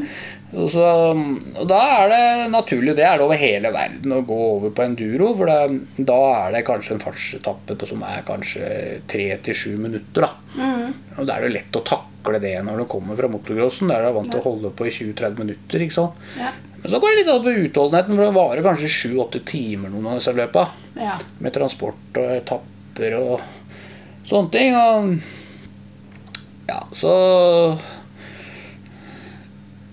Og, så, og da er det naturlig, det er det over hele verden, å gå over på enduro. For det, da er det kanskje en fartsetappe på, som er kanskje tre til sju minutter. da. Og da er det lett å takle det når du kommer fra motocrossen. Der du er vant til å holde på i 20-30 minutter. ikke sant? Ja. Men så går det litt an på utholdenheten, for det varer kanskje 7-8 timer noen av disse løpa. ja. Med transport og etapper og sånne ting. Og ja, så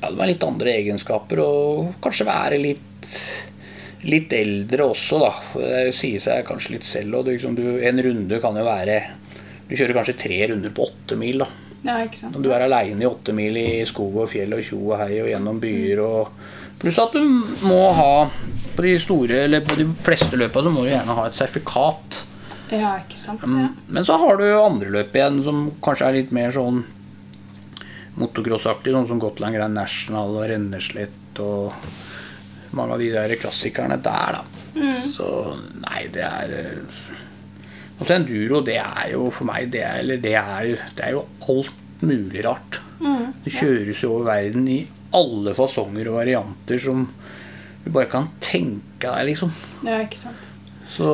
Ja, det var litt andre egenskaper, og kanskje være litt Litt eldre også, da. Det sier seg kanskje litt selv. Og liksom, du, en runde kan jo være Du kjører kanskje tre runder på åtte mil, da. ja. Og du er aleine i åtte mil i skog og fjell og tjo og hei og gjennom byer og Pluss at du må ha På de store, eller på de fleste løpa så må du gjerne ha et sertifikat. Ja, ikke sant. Mm. Ja. Men så har du andre løp igjen som kanskje er litt mer sånn motocrossaktig, sånn som Gotland Grand National og Renneslett og mange av de der klassikerne der, da. Så nei, det er eh, Altså enduro, det er jo for meg det er, eller det er, det er jo alt mulig rart. Det kjøres jo over verden i alle fasonger og varianter som du bare kan tenke deg, liksom. ja, ikke sant. Så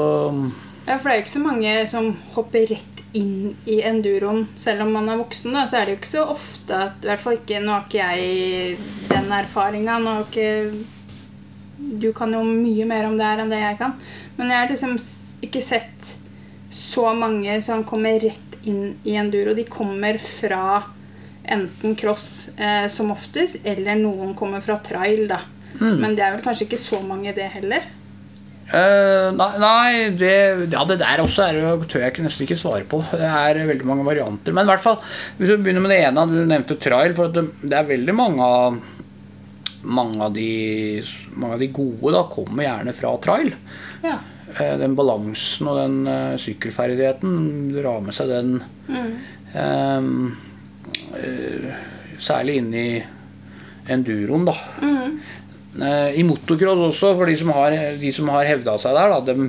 Ja, for det er jo ikke så mange som hopper rett inn i enduroen selv om man er voksen. da, Så er det jo ikke så ofte at i hvert fall ikke, Nå har ikke jeg den erfaringa. Nå har ikke Du kan jo mye mer om det her enn det jeg kan. Men jeg har liksom ikke sett så mange som kommer rett inn i enduro. De kommer fra enten cross eh, som oftest, eller noen kommer fra trail, da. Men det er vel kanskje ikke så mange, det heller. Uh, nei, nei det, ja, det der også er tør jeg nesten ikke svare på. Det er veldig mange varianter. Men i hvert fall, hvis vi begynner med det ene, du nevnte trail. For det, det er veldig mange av mange av, de, mange av de gode da kommer gjerne fra trail. Ja. Uh, Den balansen og den uh, sykkelferdigheten, drar med seg den Mm. eh, Særlig inn i enduroen, da. Mm. I motocross også, for de som har, de som har hevda seg der, da, dem,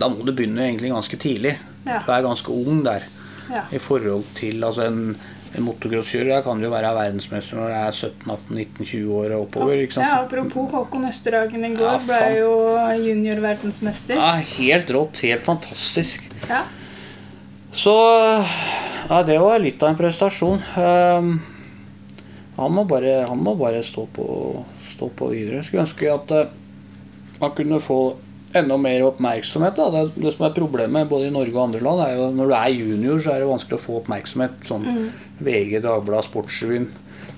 da må du begynne egentlig ganske tidlig. Ja. Du er ganske ung der Ja. i forhold til altså en, en motocrosskjører kan jo være verdensmester når det er 17-18-19-20 år og oppover. sant? Ja, apropos Håkon Østerhagen i går Ja, ble jo junior-verdensmester. Ja, helt rått. Helt fantastisk. Ja. Så ja, det var litt av en prestasjon. Ehm, han, må bare, han må bare stå på, stå på videre. Skulle ønske at eh, man kunne få enda mer oppmerksomhet. Det, det som er problemet både i Norge og andre land, er jo når du er junior, så er det vanskelig å få oppmerksomhet. Sånn VG, Dagbladet, Sportsrevyen.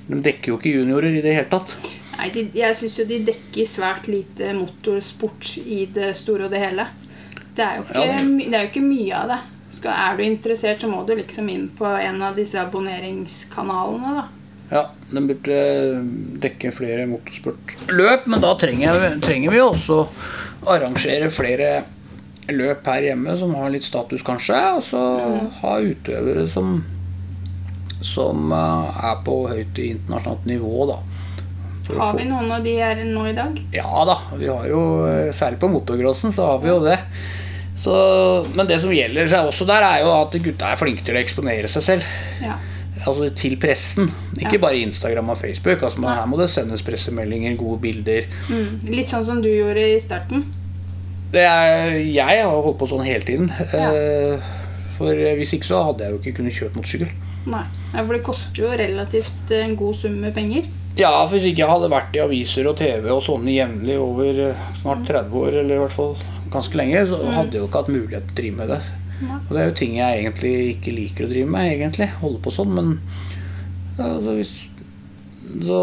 De dekker jo ikke juniorer i det hele tatt. Nei, de, jeg syns jo de dekker svært lite motorsport i det store og det hele. Det er jo ikke, Ja, det- det er jo ikke mye av det. Skal, er du interessert, så må du liksom inn på en av disse abonneringskanalene, da. Ja, den burde dekke flere motorsportløp, men da trenger, trenger vi også arrangere flere løp her hjemme som har litt status, kanskje. Og så ha utøvere som, som eh, er på høyt internasjonalt nivå, da. Har vi noen av de her nå i dag? ja da, vi har jo eh, Særlig på motocrossen så har vi jo det. Så, men det som gjelder seg også der, er jo at gutta er flinke til å eksponere seg selv. Ja. Altså til pressen. Ikke Ja. bare Instagram og Facebook. Altså, her må det sendes pressemeldinger, gode bilder. Mm. Litt sånn som du gjorde i starten. Det er, jeg har holdt på sånn hele tiden. Ja. Eh, For hvis ikke så hadde jeg jo ikke kunnet kjøpe motorsykkel. Nei, For det koster jo relativt eh, en god sum med penger. Ja, for hvis ikke jeg hadde vært i aviser og TV og sånne jevnlig over eh, snart 30 år, eller i hvert fall ganske lenge, så hadde jeg jo ikke hatt mulighet til å drive med det. Og det er jo ting jeg egentlig ikke liker å drive med, egentlig. Holde på sånn, men ja, altså, hvis, så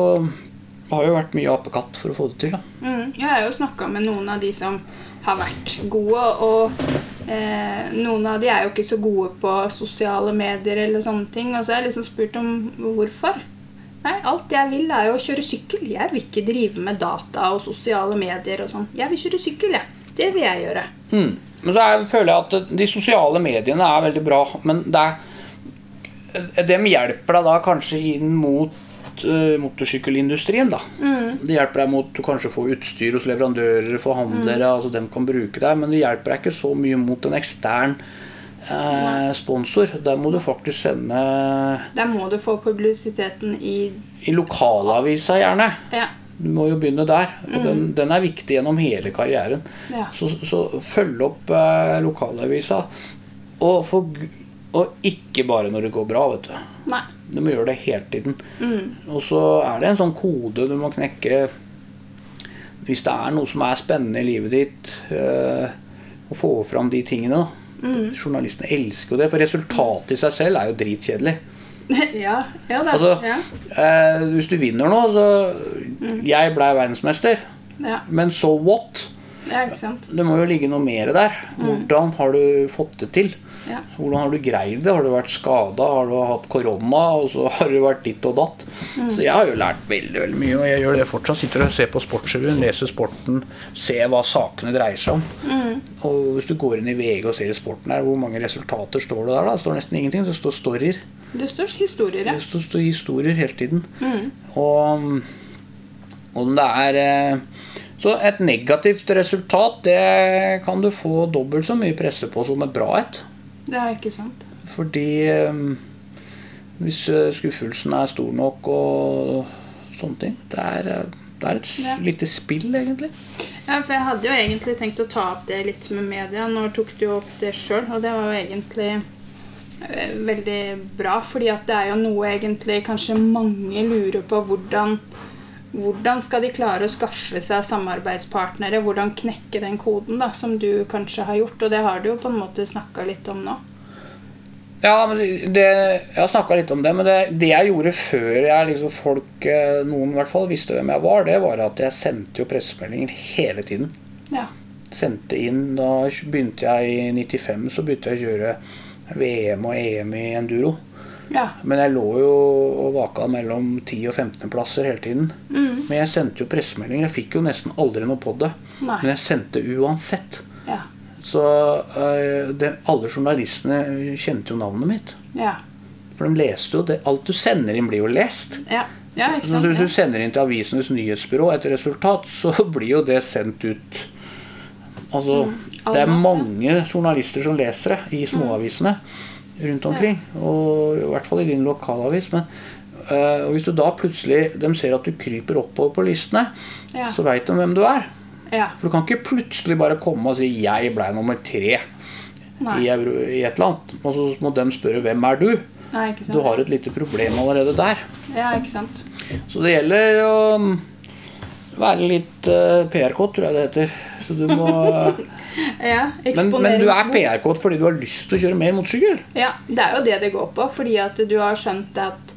har jo vært mye apekatt for å få det til, da. Mm. Jeg har jo snakka med noen av de som har vært gode, og eh, noen av de er jo ikke så gode på sosiale medier eller sånne ting. Og så har jeg liksom spurt om hvorfor. Nei, alt jeg vil er jo å kjøre sykkel. Jeg vil ikke drive med data og sosiale medier og sånn. Jeg vil kjøre sykkel, jeg. Det vil jeg gjøre. Mm. Men så er, føler jeg at de sosiale mediene er veldig bra, men det er, dem hjelper deg da kanskje inn mot uh, motorsykkelindustrien. da. Det hjelper deg mot å kanskje få utstyr hos leverandører, forhandlere, altså dem kan bruke deg, men det hjelper deg ikke så mye mot en ekstern eh, sponsor. Der må du faktisk sende Der må du få publisiteten i i lokalavisa, gjerne. Ja. Du må jo begynne der. Og den, den er viktig gjennom hele karrieren. Ja. Så, så følg opp eh, lokalavisa. Og, for, og ikke bare når det går bra, vet du. Nei. Du må gjøre det hele tiden. Og så er det en sånn kode du må knekke hvis det er noe som er spennende i livet ditt. eh, å få fram de tingene. da. Journalistene elsker jo det, for resultatet i seg selv er jo dritkjedelig. ja, ja da. Altså, ja. eh, hvis du vinner nå, så Jeg blei verdensmester, Ja. men so what? sant. Det må jo ligge noe mer der. Hvordan har du fått det til? Ja. Hvordan har du greid det? Har du vært skada? Har du hatt korona? Og så har du vært ditt og datt. Så jeg har jo lært veldig veldig mye, og jeg gjør det fortsatt. Sitter og ser på Sportsrevyen, leser sporten, ser hva sakene dreier seg om. Og hvis du går inn i VG og ser i sporten her, hvor mange resultater står det der? da? Det står nesten ingenting. Det står storyer. Det står historier, ja. Det står, står historier hele tiden. Og om det er eh, Så et negativt resultat, det kan du få dobbelt så mye presse på som et bra et. Det er ikke sant. Fordi eh, hvis eh, skuffelsen er stor nok og sånne ting Det er, eh, det er et Ja. lite spill, egentlig. Ja, for jeg hadde jo egentlig tenkt å ta opp det litt med media. Nå tok du jo opp det sjøl, og det var jo egentlig eh, veldig bra. fordi at det er jo noe egentlig kanskje mange lurer på hvordan hvordan skal de klare å skaffe seg samarbeidspartnere? Hvordan knekke den koden, da, som du kanskje har gjort? Og det har du jo på en måte snakka litt om nå. Ja, men det, jeg har snakka litt om det, men det, det jeg gjorde før jeg liksom folk, eh, noen i hvert fall, visste hvem jeg var, det var at jeg sendte jo pressemeldinger hele tiden. Ja. Sendte inn, Da begynte jeg i 95, så begynte jeg å kjøre VM og EM i enduro. Ja. Men jeg lå jo og vaka mellom 10 og 15 plasser hele tiden. Mm. Men jeg sendte jo pressemeldinger. Jeg fikk jo nesten aldri noe på det. Nei. Men jeg sendte uansett. Ja. Så eh, det, alle journalistene kjente jo navnet mitt. Ja. For de leste jo det. Alt du sender inn, blir jo lest. Ja. ja ikke Så hvis du sender inn til Avisenes nyhetsbyrå et resultat, så blir jo det sendt ut Altså, mm. det er mange journalister som leser det i småavisene rundt omkring. Og i hvert fall i din lokalavis. Men øh, hvis du da plutselig de ser at du kryper oppover på listene, Ja. så veit de hvem du er. Ja. For du kan ikke plutselig bare komme og si 'jeg blei nummer tre' i, euro, i et eller annet. Og så må de spørre 'hvem er du'? Nei? Du har et lite problem allerede der. Ja, ikke sant? Så det gjelder å mm, være litt uh, PR-kåt, tror jeg det heter. Så du må, Ja, men, men du er. PR-kåt fordi du har lyst til å kjøre mer motorsykkel. Ja, det er jo det det går på, fordi at du har skjønt at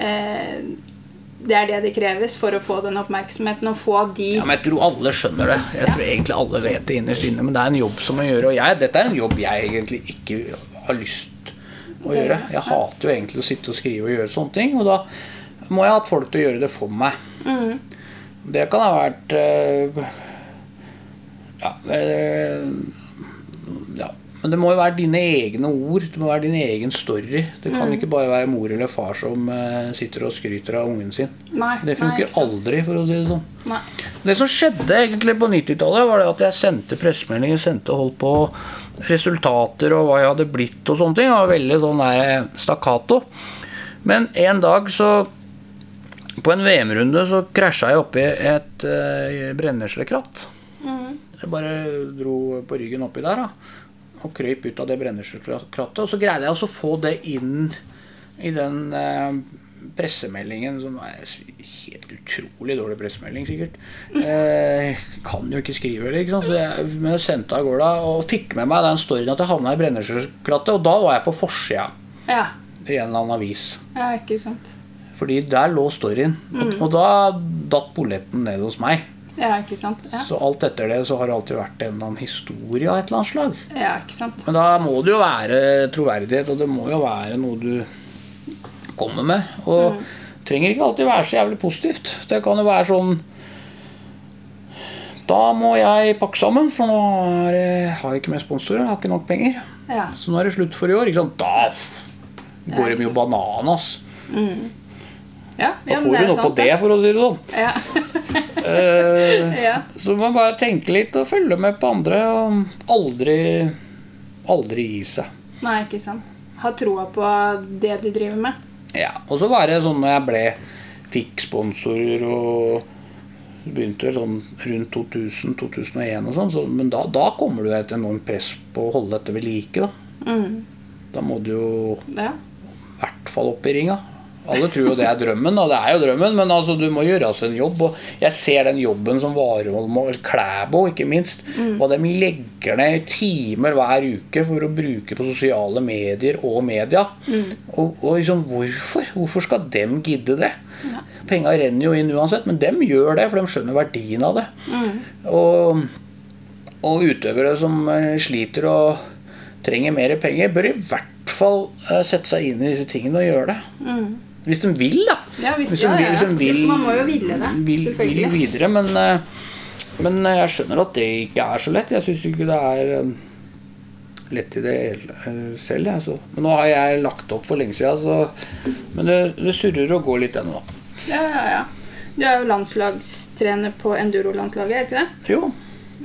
eh, det er det det kreves for å få den oppmerksomheten og få de Ja, men Jeg tror alle skjønner det. Jeg tror egentlig alle vet det innerst inne. Men det er en jobb som må gjøre. Og jeg, dette er en jobb jeg egentlig ikke har lyst å gjøre. Jeg hater jo egentlig å sitte og skrive og gjøre sånne ting. Og da må jeg ha hatt folk til å gjøre det for meg. Det kan ha vært eh, ja, eh, ja. Men det må jo være dine egne ord. Det må være din egen story. Det kan ikke bare være mor eller far som eh, sitter og skryter av ungen sin. Nei, Det funker nei, aldri, for å si det sånn. Nei. Det som skjedde egentlig på 90-tallet, var det at jeg sendte pressemeldinger, sendte holdt på resultater og hva jeg hadde blitt og sånne ting. Det var veldig sånn der stakkato. Men en dag så På en VM-runde så krasja jeg oppi et uh, brenneslkratt. Jeg bare dro på ryggen oppi der da, og krøyp ut av det brenneslekrattet. Og så greide jeg også å få det inn i den eh, pressemeldingen, som er helt utrolig dårlig pressemelding, sikkert. Eh, kan jo ikke skrive heller, ikke sant. Så jeg, men jeg sendte av gårde og fikk med meg den storyen at jeg havna i brenneslekrattet. Og da var jeg på forsida Ja. i en eller annen avis. ja, ikke sant. Fordi der lå storyen. Og, og da datt bolletten ned hos meg. Ja, ikke sant. Ja, Så alt etter det så har det alltid vært en eller annen historie av et eller annet slag. ja ikke sant. Men da må det jo være troverdighet, og det må jo være noe du kommer med. Og trenger ikke alltid være så jævlig positivt. Det kan jo være sånn Da må jeg pakke sammen, for nå har jeg ikke mer sponsorer. Jeg har ikke nok penger. Ja. Så nå er det slutt for i år. Ikke sant? Da går de jo bananas. Ja, Da ja, da får du noe på det, for å si det sånn. Ja. Eh, ja. Så man bare tenke litt og følge med på andre, og aldri, aldri gi seg. Nei, ikke sant. Ha troa på det du driver med. Ja, og så var det sånn når jeg ble fikk sponsorer og begynte sånn rundt 2000-2001 og sånn, så, men da, da kommer du et enormt press på å holde dette ved like, da. Mm. Da må du jo Ja. i hvert fall opp i ringa. Alle tror jo det er drømmen, og det er jo drømmen, men altså, du må gjøre altså en jobb. Og jeg ser den jobben som Warholm og Klæbo, ikke minst, hva de legger ned timer hver uke for å bruke på sosiale medier og media. Og, og liksom, hvorfor? Hvorfor skal dem gidde det? Penga renner jo inn uansett, men dem gjør det, for de skjønner verdien av det. Og, og utøvere som eh, sliter og trenger mer penger, bør i hvert fall eh, sette seg inn i disse tingene og gjøre det. Hvis de vil, da. Ja, hvis, Hvis ja, de vil, ja, hvis de vil, Man må jo ville det, vil, vil videre, men, eh, men jeg skjønner at det ikke er så lett. Jeg syns ikke det er eh, lett i det eh, selv. Jeg, så. Men nå har jeg lagt opp for lenge siden, så, men det, det surrer og går litt ennå. Ja, ja, ja. Du er jo landslagstrener på enduro-landslaget, er ikke det? Jo.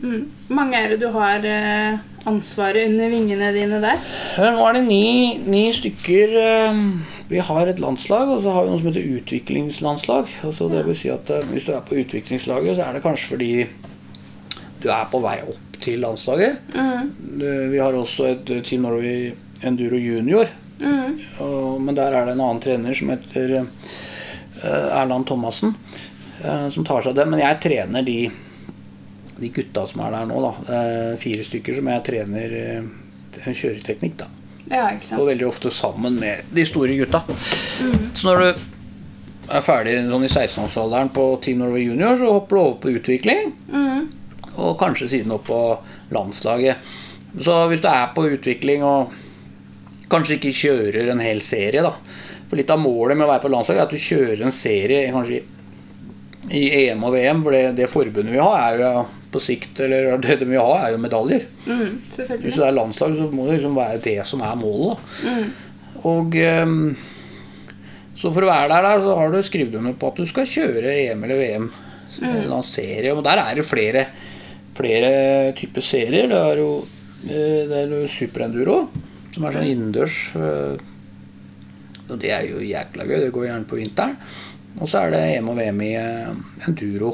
Mm. Mange er det du har eh, ansvaret under vingene dine der? Eh, Nå er det ni, ni stykker eh, Vi har et landslag, og så har vi noe som heter utviklingslandslag. Altså det vil si at eh, Hvis du er på utviklingslaget, så er det kanskje fordi du er på vei opp til landslaget. Mm. Vi har også et eh, Team Norway Enduro Junior. Mm. Og, men der er det en annen trener som heter eh, Erland Thomassen, som tar seg av det. Men jeg trener de, de gutta som er der nå, da. Fire stykker som jeg trener kjøreteknikk, da. Ja, Og veldig ofte sammen med de store gutta. Så når du er ferdig sånn i 16-årsalderen på Team Norway Junior, så hopper du over på utvikling. Mm. Og kanskje siden opp på landslaget. Så hvis du er på utvikling og kanskje ikke kjører en hel serie, da. For litt av målet med å være på landslaget er at du kjører en serie kanskje i EM og VM. For det, det forbundet vi har, er jo på sikt Eller det de vil ha, er jo medaljer. Mm. Hvis det er landslag, så må det liksom være det som er målet. Mm. Og ehm, Så for å være der, der så har du skrevet under på at du skal kjøre EM eller VM. En eller serie. Og der er det flere, flere typer serier. Det er jo eh, det er jo superenduro, som er sånn innendørs. eh, Og det er jo jækla gøy. Det går gjerne på vinteren. Og så er det EM og VM i eh, enduro.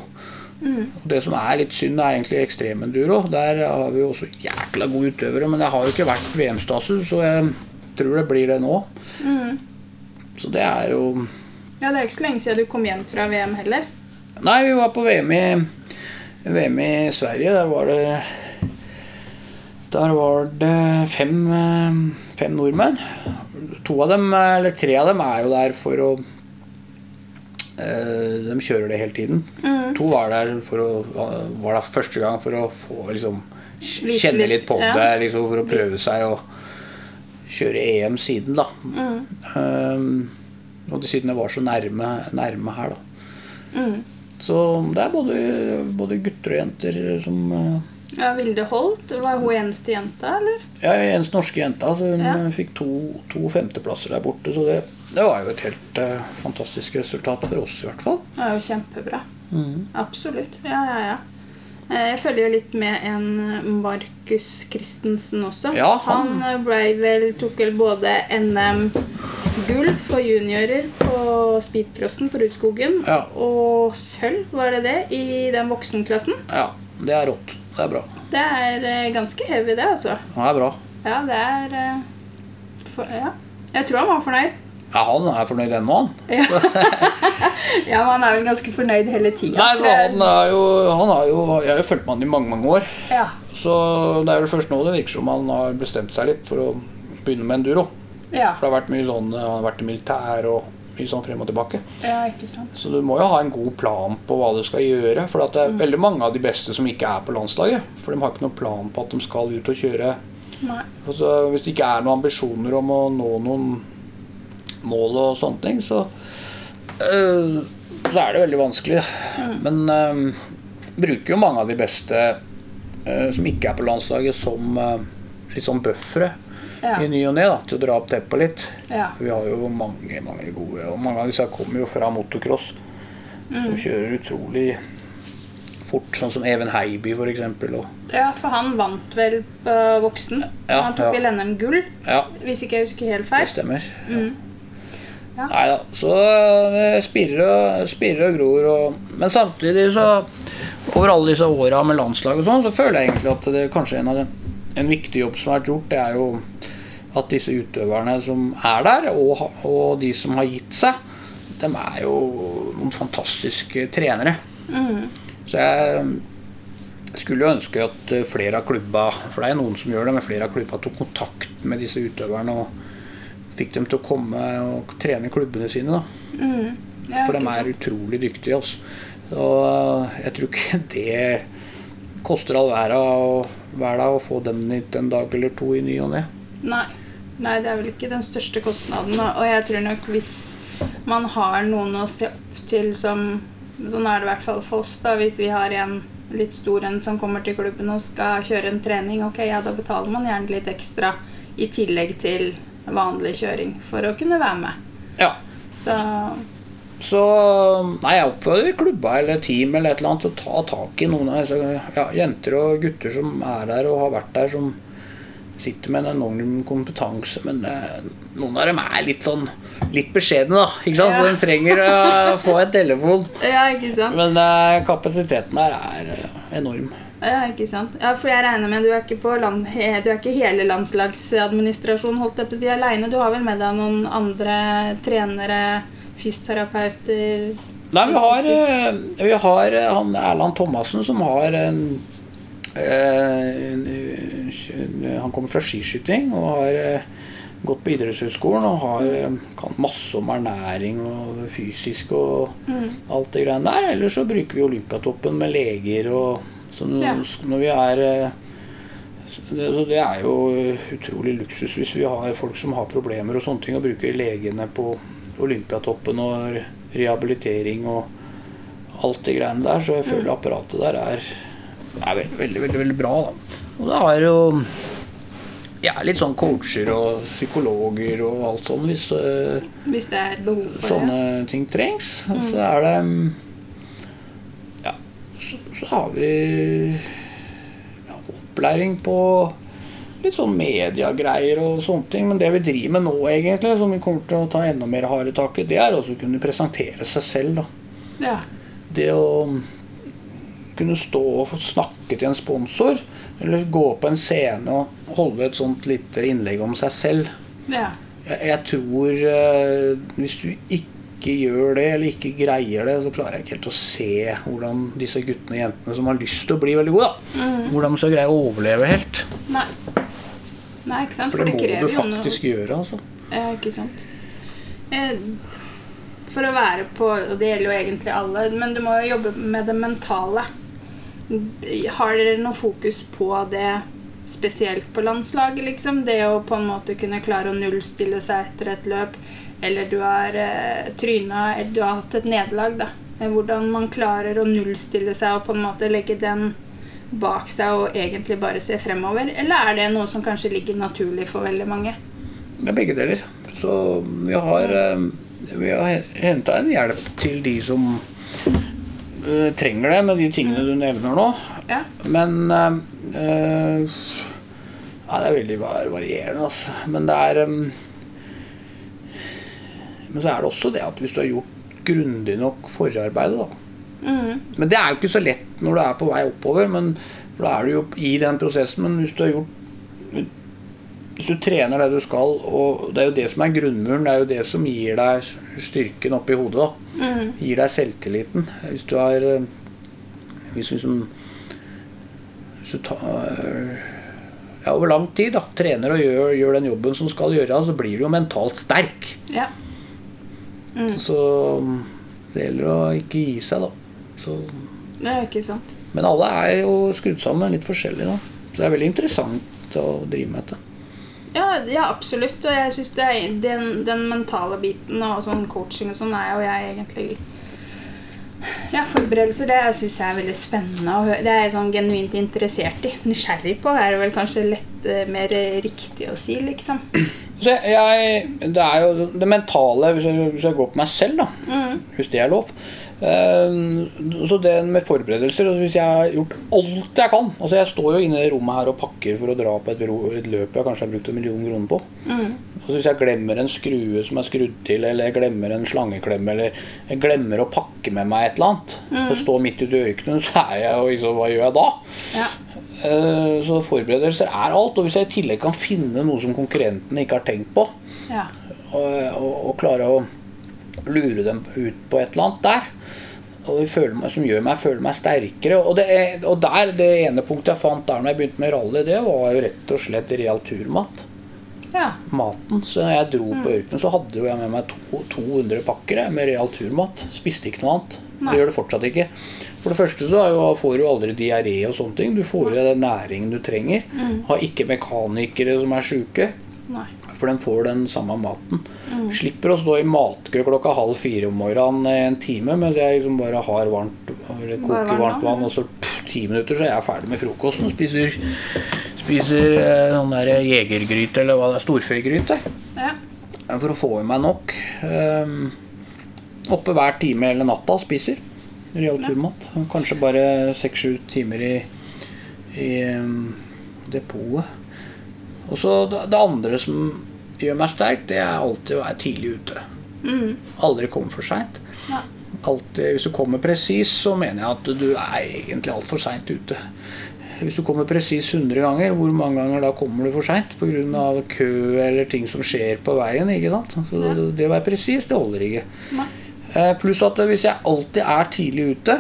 Og Det som er litt synd, er egentlig ekstremenduro. Der har vi jo også jækla gode utøvere, men det har jo ikke vært VM-status, så jeg tror det blir det nå. Mm. Så det er jo Ja, det er ikke så lenge siden du kom hjem fra VM heller. Nei, vi var på VM i, VM i Sverige. Der var det Der var det fem, fem nordmenn. To av dem, eller tre av dem, er jo der for å De kjører det hele tiden. Mm. To var der for å Var der for første gang for å få liksom Kjenne litt, på ja. det, liksom for å prøve seg å kjøre EM siden, da. Mm. Um, og siden det var så nærme, nærme her, da. Mm. Så det er både, både gutter og jenter som uh, Ja, Vilde Holt, var hun eneste jenta, eller? Ja, eneste norske jenta. Så hun Ja. fikk to, to femteplasser der borte. Så det, det var jo et helt uh, fantastisk resultat for oss, i hvert fall. Det var jo kjempebra. Absolutt. Ja, ja, ja. Eh, Jeg følger jo litt med en eh, Markus Christensen også. Ja, han- han ble vel, tok vel både NM-gull for juniorer på speedcrossen på Rudskogen Ja. og sølv, var det det, i den voksenklassen. Ja, det er rått. Det er bra. Det er ganske heavy, det, altså. Det er bra. Ja, det er for, Ja. Jeg tror han var fornøyd. Ja, han er fornøyd ennå, han. Ja, men han er vel ganske fornøyd hele tida. Han er jo, han er jo Jeg har jo fulgt med han i mange, mange år. Ja. Så det er vel først nå det virker som han har bestemt seg litt for å begynne med enduro. Ja. For det har vært mye sånn Han har vært i militær og mye sånn frem og tilbake. ja, ikke sant. Så du må jo ha en god plan på hva du skal gjøre. For det er veldig mange av de beste som ikke er på landslaget. For de har ikke noen plan på at de skal ut og kjøre. Nei. Altså, hvis det ikke er noen ambisjoner om å nå noen mål og sånne ting, så, øh, så er det veldig vanskelig. Men øh, bruker jo mange av de beste øh, som ikke er på landslaget, som litt sånn buffere. Ja. i ny og ne til å dra opp teppet litt. Ja. Vi har jo mange mange gode, og mange av disse kommer jo fra motocross. Mm. Som kjører utrolig fort, sånn som Even Heiby for eksempel. Og, ja, for han vant vel på voksen. Ja, han tok vel NM-gull, ja, hvis ikke jeg husker helt feil. det stemmer. Mm. Ja. Nei da, så det spirrer og, spirrer og gror. Og, men samtidig så Over alle disse åra med landslag og sånn, så føler jeg egentlig at det kanskje en av de, en viktig jobb som har vært gjort, det er jo at disse utøverne som er der, og, og de som har gitt seg, de er jo noen fantastiske trenere. Mm. Så jeg skulle jo ønske at eh, flere av klubba, for det er noen som gjør det, men flere av klubba tok kontakt med disse utøverne og fikk dem til å komme og trene klubbene sine. da. Mm. Ja, For de er utrolig dyktige. Altså. Så eh, jeg tror ikke det koster all verden å og få dem hit en dag eller to i ny og ne. Nei. Nei, det er vel ikke den største kostnaden. Og og jeg tror nok hvis man har noen å se opp til som Sånn er det i hvert fall for oss, da. Hvis vi har en litt stor en som kommer til klubben og skal kjøre en trening, ok, ja, da betaler man gjerne litt ekstra i tillegg til vanlig kjøring for å kunne være med. Ja. Så Så nei, jeg oppfordrer klubba eller team eller et eller annet til å ta tak i noen av disse ja, jenter og gutter som er der og har vært der, som sitter med en enorm kompetanse. Men eh, noen av dem er litt sånn litt beskjedne, da. Ikke sant? Ja. Så de trenger å få en telefon. Ja, ikke sant? Men eh, kapasiteten der er eh, enorm. Ja, ikke sant? Ja, for jeg regner med du er ikke på land, du er ikke hele landslagsadministrasjonen holdt jeg på å si alene. Du har vel med deg noen andre trenere, fysioterapeuter Nei, vi har, eh, vi har eh, han Erland Thomassen som har en, eh, en, Han kommer fra skiskyting og har gått på idrettshøyskolen og har, kan masse om ernæring og fysisk og Mm. alt det greiene der. Ellers så bruker vi Olympiatoppen med leger og så når, vi er eh, det, så det er jo utrolig luksus hvis vi har folk som har problemer og sånne ting, og bruker legene på Olympiatoppen og rehabilitering og alt det greiene der. Så jeg føler apparatet der er, er veldig, veldig, veldig, veldig bra. Da. Og det er jo ja, litt sånn coacher og psykologer og alt sånn hvis eh, Hvis det er behov for det. sånne ting trengs. Så er det mm, så, har vi opplæring på litt sånn mediegreier og sånne ting. Men det vi driver med nå, egentlig, som vi kommer til å ta enda mer harde tak i, det er også å kunne presentere seg selv. da. Ja. Det å kunne stå og få snakke til en sponsor, eller gå på en scene og holde et sånt lite innlegg om seg selv. ja. Jeg, jeg tror eh, hvis du ikke gjør det, eller ikke greier det, så klarer jeg ikke helt å se hvordan disse guttene og jentene som har lyst til å bli veldig gode, da, hvordan de skal greie å overleve helt. Nei. Nei, ikke sant? For det må du faktisk noe- gjøre, altså. Ja, ikke sant. Eh, For å være på Og det gjelder jo egentlig alle, men du må jo jobbe med det mentale. Har dere noe fokus på det spesielt på landslaget, liksom? Det å på en måte kunne klare å nullstille seg etter et løp, eller du har eh, tryna, eller du har hatt et nederlag, da. Hvordan man klarer å nullstille seg og på en måte legge den bak seg og egentlig bare se fremover? Eller er det noe som kanskje ligger naturlig for veldig mange? Det er begge deler. Så vi har, eh, vi har henta en hjelp til de som eh, trenger det, med de tingene du nevner nå. Ja. Men eh, eh, Ja, det er veldig varierende, altså. Men det er Men så er det også det at hvis du har gjort grundig nok forarbeid, da. Mm. Men det er jo ikke så lett når du er på vei oppover, men, for da er du jo i den prosessen. Men hvis du har gjort Hvis du trener det du skal, og det er jo det som er grunnmuren, det er jo det som gir deg styrken oppi hodet, da. Mm. Gir deg selvtilliten. Hvis du har eh, Hvis du liksom Hvis du tar ja, over lang tid da, trener og gjør, gjør den jobben som skal gjøres, så blir du jo mentalt sterk. Ja. Mm. Så, så det gjelder å ikke gi seg, da. Så Det er ikke sant. Men alle er jo skrudd sammen litt forskjellig. da. Så det er veldig interessant å drive med dette. Ja, ja absolutt. Og jeg syns den, den mentale biten og sånn coaching og sånn er jo jeg egentlig Ja, forberedelser det syns jeg er veldig spennende. Det er jeg sånn genuint interessert i. Nysgjerrig på er det vel kanskje lett eh, mer riktig å si, liksom. Så jeg, det er jo det mentale, hvis jeg, hvis jeg går på meg selv, da, hvis det er lov. Eh, så det med forberedelser altså Hvis jeg har gjort alt jeg kan Altså Jeg står jo inne i det rommet her og pakker for å dra på et, et løp jeg kanskje har brukt en million kroner på. Altså Hvis jeg glemmer en skrue som er skrudd til, eller jeg glemmer en slangeklemme, eller jeg glemmer å pakke med meg et eller annet, og står midt ute i ørkenen, så er jeg jo liksom Hva gjør jeg da? Ja. Eh, Så forberedelser er alt. Og hvis jeg i tillegg kan finne noe som konkurrentene ikke har tenkt på, ja. og, og, og klare å lure dem ut på et eller annet der, og føler som gjør meg føle meg sterkere. Og, det, og der, det ene punktet jeg fant der når jeg begynte med rally, det var jo rett og slett real turmat. ja. Maten. Så når jeg dro på ørkenen, så hadde jo jeg med meg to, 200 pakker med real turmat. Spiste ikke noe annet. Nei. Det gjør det fortsatt ikke. For det første så jo, får du aldri diaré og sånne ting. Du får i deg den næringen du trenger. Har ikke mekanikere som er sjuke. For den får den samme maten. Slipper å stå i matkø klokka halv fire om morgenen en time mens jeg liksom bare har varmt eller koker varmt varmt vann, og så pff, ti minutter så er jeg ferdig med frokosten og spiser, spiser eh, sånn der jegergryte eller hva det er, storfegryte. Ja. For å få i meg nok. Um, oppe hver time hele natta spiser real turmat. Kanskje bare seks-sju timer i, i um, depotet. Og så det, det andre som gjør meg sterk, det er alltid å være tidlig ute. Mm. Aldri komme for seint. Hvis du kommer presis, så mener jeg at du er egentlig altfor seint ute. Hvis du kommer presis 100 ganger, hvor mange ganger da kommer du for seint pga. kø eller ting som skjer på veien? ikke sant? Så. Det å være presis, det holder ikke. Nei. Eh, Pluss at hvis jeg alltid er tidlig ute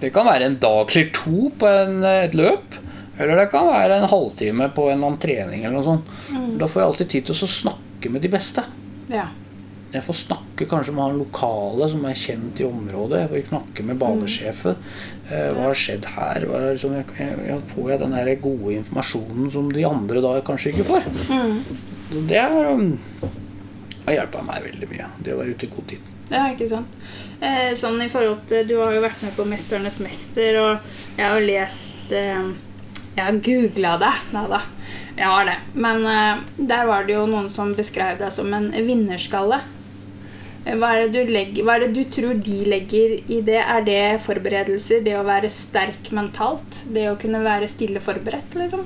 Det kan være en dag eller to på en, et løp. Eller det kan være en halvtime på en eller annen trening. eller noe sånt. Da får jeg alltid tid til å snakke med de beste. Ja. Jeg får snakke kanskje med han lokale som er kjent i området. Jeg får snakke med banesjefen. Mm. hva har skjedd her? Hva er liksom, jeg, jeg, får jeg den gode informasjonen som de andre da kanskje ikke får. Mm. Det um, har hjulpet meg veldig mye. Det å være ute i god tid. Ja, ikke sant. Eh, sånn i forhold til Du har jo vært med på 'Mesternes mester', og jeg har jo lest eh, Jeg har googla det. Nei da. Jeg har det. Men eh, der var det jo noen som beskrev deg som en vinnerskalle. Eh, Hva er, det du legger, hva er det du tror de legger i det? Er det forberedelser? Det å være sterk mentalt? Det å kunne være stille forberedt, liksom?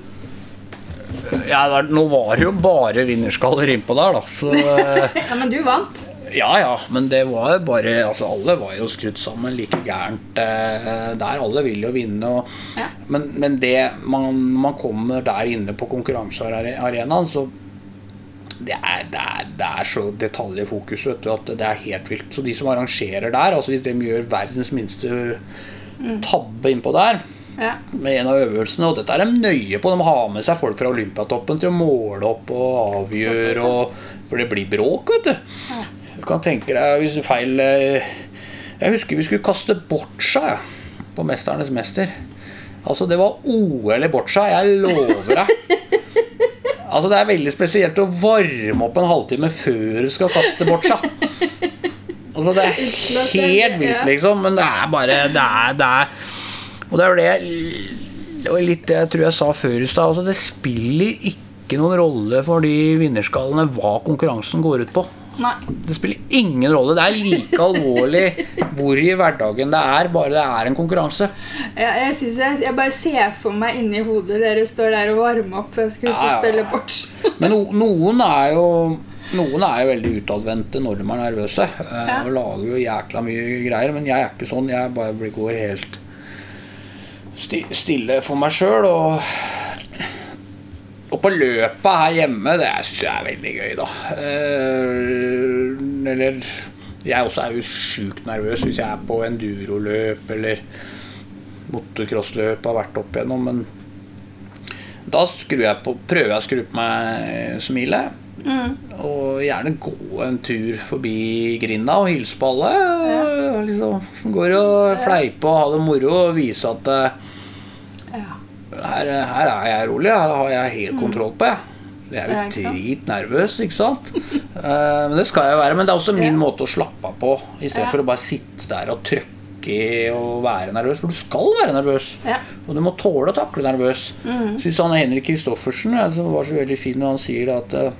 Ja, nå var det jo bare vinnerskaller innpå der, da. Så Ja, men du vant. Ja ja, men det var bare Altså, alle var jo skrudd sammen like gærent eh, der. Alle vil jo vinne. Og, Ja. men, men det man, man kommer der inne på konkurransearenaen, så det er, det, er, det er så detaljfokus vet du, at det er helt vilt. Så de som arrangerer der, altså hvis de gjør verdens minste tabbe innpå der Ja. med en av øvelsene, og dette er de nøye på. De har med seg folk fra Olympiatoppen til å måle opp og avgjøre, ja. og, for det blir bråk, vet du. Du kan tenke deg hvis feil eh, Jeg husker vi skulle kaste boccia ja, på 'Mesternes mester'. Altså, det var OL i boccia, jeg lover deg. Altså, det er veldig spesielt å varme opp en halvtime før du skal kaste boccia. Altså, det er helt vilt, liksom, men det er bare Det er, det er Og det er jo det Det var litt det jeg tror jeg sa før i stad. Altså, det spiller ikke noen rolle for de vinnerskallene hva konkurransen går ut på. Nei. Det spiller ingen rolle. Det er like alvorlig hvor i hverdagen det er, bare det er en konkurranse. Ja, jeg, jeg, jeg bare ser for meg inni hodet dere står der og varmer opp Jeg skal ut og spille bort. Men no, noen er jo noen er jo veldig utadvendte når de er nervøse. eh, Ja. Og lager jo jækla mye greier. Men jeg er ikke sånn. Jeg bare går helt sti, stille for meg sjøl. Og, og på løpet her hjemme, det syns jeg er veldig gøy, da. Eh, eller Jeg også er jo sjukt nervøs hvis jeg er på enduroløp eller motocrossløp har vært opp igjennom, men da jeg på, prøver jeg å skru på meg smilet. Og gjerne gå en tur forbi grinda og hilse på alle. Og liksom, går og fleipe og ha det moro og vise at eh, Ja. Her, her er jeg rolig, her har jeg helt kontroll på. Jeg. Jeg er jo sant? dritnervøs, ikke sant? Eh, men det skal jeg jo være. Men det er også min Ja. måte å slappe av på, i stedet Ja. for å bare sitte der og trøkke og være nervøs, for du skal være nervøs. Ja. Og du må tåle å takle nervøs. Mm. Syns han Henrik Kristoffersen ja, som var så veldig fin når han sier at eh,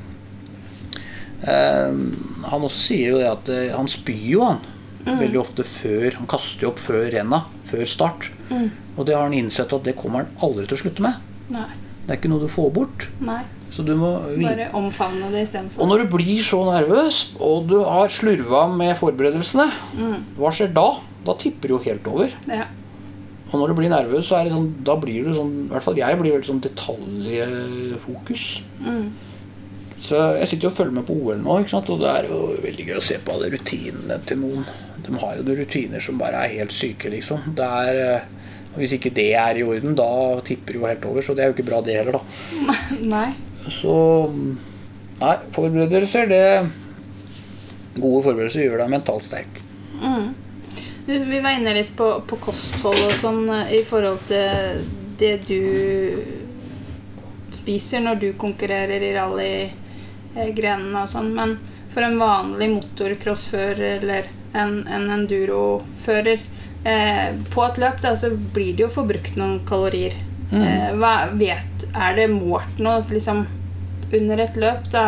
Han også sier jo det at uh, han spyr jo, han. Mm. Veldig ofte før Han kaster jo opp før renna. Før start. Mm. Og det har han innsett at det kommer han aldri til å slutte med. Nei. Det er ikke noe du får bort. Nei. Så du må Bare omfavne det Og når du blir så nervøs, og du har slurva med forberedelsene, Mm. hva skjer da? Da tipper det jo helt over. Ja. Og når du blir nervøs, så er det sånn, da blir du sånn I hvert fall jeg blir veldig sånn detaljfokus. Mm. Så jeg sitter jo og følger med på OL nå, ikke sant? og det er jo veldig gøy å se på alle rutinene til noen. De har jo noen rutiner som bare er helt syke, liksom. Det er, eh, hvis ikke det er i orden, da tipper det jo helt over. Så det er jo ikke bra, det heller, da. Nei. Så Nei, forberedelser, det Gode forberedelser gjør deg mentalt sterk. Mm. Vi var inne litt på, på kosthold og sånn eh, i forhold til det du spiser når du konkurrerer i rallygrenene og sånn. Men for en vanlig motorcrossfører eller en, en endurofører eh, På et løp da, så blir det jo forbrukt noen kalorier. Mm. Eh, hva vet, er det målt noe liksom, under et løp, da,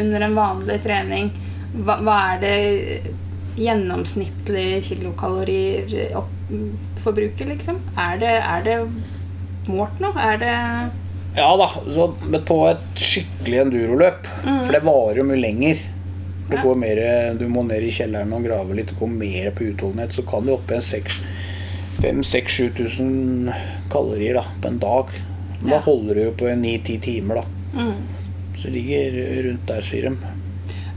under en vanlig trening? Hva, hva er det gjennomsnittlig kilokalorier opp, forbruket, liksom? Er det, er det målt noe? Er det Ja da, så, men på et skikkelig enduroløp, for det varer jo mye lenger Ja. går mer, Du må ned i kjelleren og grave litt, og komme mer på utholdenhet. Så kan du opp i en 5000-7000 kalorier da, på en dag. Da Ja. holder du på 9-10 timer, da. mm. Så det ligger rundt der, sier de.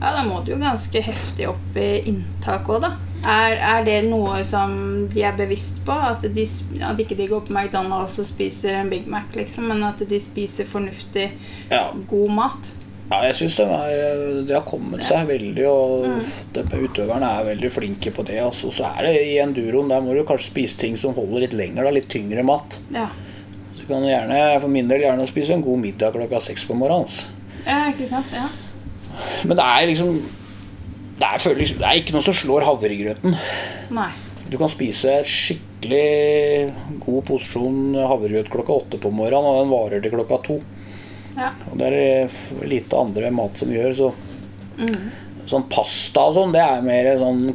Ja, da må du jo ganske heftig opp i inntak òg, da. Er, er det noe som de er bevisst på? At, de, at ikke de går på McDonald's og spiser en Big Mac, liksom, men at de spiser fornuftig, Ja, god mat? Ja jeg syns de, er- har kommet seg veldig, og de utøverne er veldig flinke på det. Altså. Så er det i enduroen, der må du kanskje spise ting som holder litt lenger, da, litt tyngre mat. Ja. Så du kan gjerne, for min del gjerne spise en god middag klokka seks på morgenen. altså. ja, ikke sant? Ja. Men det er liksom det er, liksom, det er ikke noe som slår havregrøten. Nei. Du kan spise skikkelig god posisjon havregrøt klokka åtte på morgenen, og den varer til klokka to. Ja. Og det er det lite andre mat som gjør, så Mm. Sånn pasta og sånn, det er mer sånn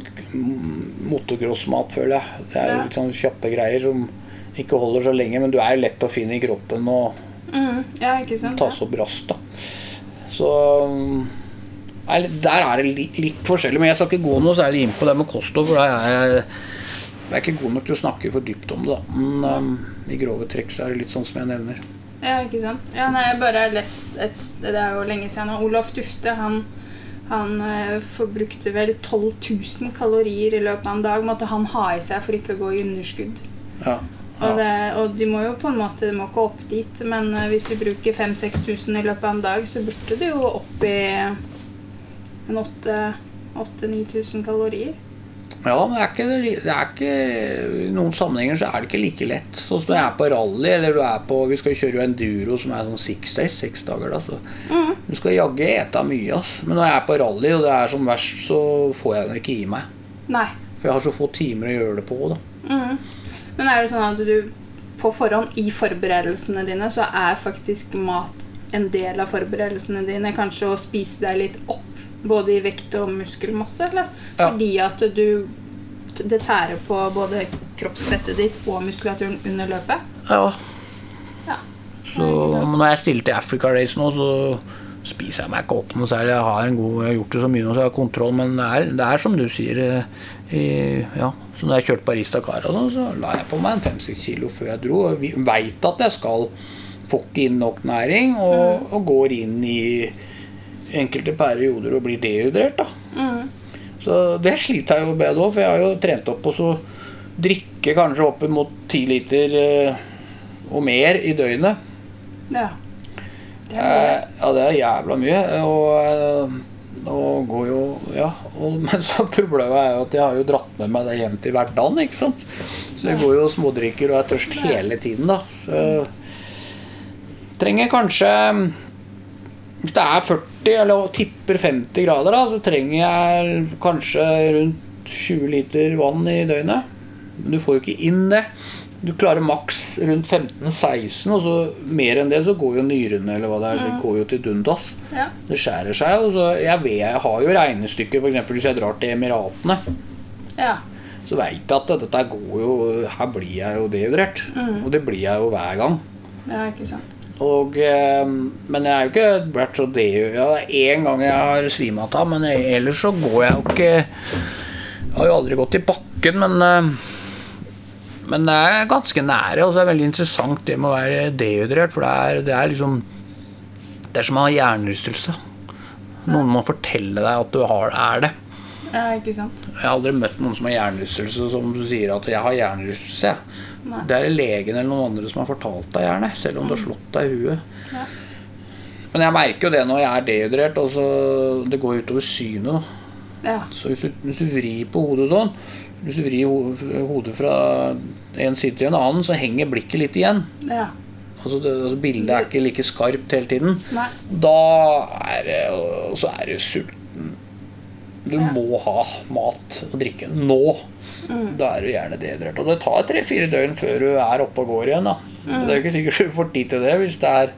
motocross-mat, føler jeg. Det er Ja. litt sånn kjappe greier som ikke holder så lenge, men du er lett å finne i kroppen og Mm. Ja, sant? tas opp raskt, da. Så mm, er Der er det litt, litt forskjellig, men jeg skal ikke gå noe særlig inn på det med kosthold, for der er jeg jeg er ikke god nok til å snakke for dypt om det, da. Men um, i grove trekk så er det litt sånn som jeg nevner. Ja, ikke sant? Ja, nei, jeg bare har lest et, Det er jo lenge siden Og Olaf Tufte, han, han eh, forbrukte vel 12 000 kalorier i løpet av en dag. Måtte han ha i seg for ikke å gå i underskudd. Ja. Og, det, og de må jo på en måte De må ikke opp dit, men eh, hvis du bruker 5000-6000 i løpet av en dag, så burde du jo opp i en 8000-9000 kalorier. Ja, men det er, ikke, det er ikke I noen sammenhenger så er det ikke like lett. Sånn som når jeg er på rally, eller du er på Vi skal kjøre jo enduro som er sånn six days, seks dager, da. Så Mm. du skal jaggu ete mye, ass. Men når jeg er på rally, og det er som verst, så får jeg det ikke i meg. Nei. For jeg har så få timer å gjøre det på, da. Mm. Men er det sånn at du på forhånd i forberedelsene dine, så er faktisk mat en del av forberedelsene dine? Kanskje å spise deg litt opp, både i vekt og muskelmasse? Eller? Ja. Fordi at du det tærer på både kroppsfettet ditt og muskulaturen under løpet? Ja. Ja. Så når jeg stiller til Africa Race nå, så spiser jeg meg ikke opp noe særlig. Jeg har, en god, jeg har gjort det så mye nå, så jeg har kontroll, men det er, det er som du sier. eh, I, ja. Så når jeg kjørte Paris-Dakar, sånn, så la jeg på meg en fem-seks kilo før jeg dro. Veit at jeg skal få ikke inn nok næring, og, og går inn i enkelte perioder og blir dehydrert. Mm. Så det sliter jeg jo med nå, for jeg har jo trent opp på å drikke kanskje opp mot ti liter eh, og mer i døgnet. Ja. Det er Eh, ja, det er jævla mye. Og eh, går jo Ja. Og, men så problemet er jo at jeg har jo dratt med meg det hjem til hverdagen, ikke sant. Så jeg går jo og smådrikker og er tørst hele tiden, da. Så trenger kanskje Hvis det er 40, eller tipper 50 grader, da, så trenger jeg kanskje rundt 20 liter vann i døgnet. Men du får jo ikke inn det. Du klarer maks rundt 15-16, og så mer enn det så går jo nyrene eller hva det er, det går jo til dundas. Ja. Det skjærer seg. Og så jeg, vet, jeg har jo regnestykker, f.eks. hvis jeg drar til Emiratene. ja. Så veit jeg at dette går jo Her blir jeg jo dehydrert. Og det blir jeg jo hver gang. Ja, ikke sant. Og, eh, men jeg er jo ikke vært så dehydrert ja, Det er én gang jeg har svimet av, men ellers så går jeg jo ikke Jeg har jo aldri gått i bakken, men eh, men det er ganske nære, og så er det veldig interessant det med å være dehydrert. For det er, det er liksom Det er som å ha hjernerystelse. Noen må fortelle deg at du har, er det. Ja, ikke sant. Jeg har aldri møtt noen som har hjernerystelse som sier at 'jeg har hjernerystelse'. Nei. Det er legen eller noen andre som har fortalt deg gjerne, selv om du har slått deg i huet. Ja. Men jeg merker jo det når jeg er dehydrert, og så det går utover synet. Ja. Så hvis du, hvis du vrir på hodet sånn, hvis du vrir hodet fra en side til en annen, så henger blikket litt igjen. Ja. Altså, det, altså Bildet er ikke like skarpt hele tiden. Nei. Da er det Og så er du sulten. Du må ha mat og drikke nå. Mm. Da er du gjerne dehydrert. Og det tar tre-fire døgn før du er oppe og går igjen. da Mm. Det er jo ikke sikkert du får tid til det hvis det er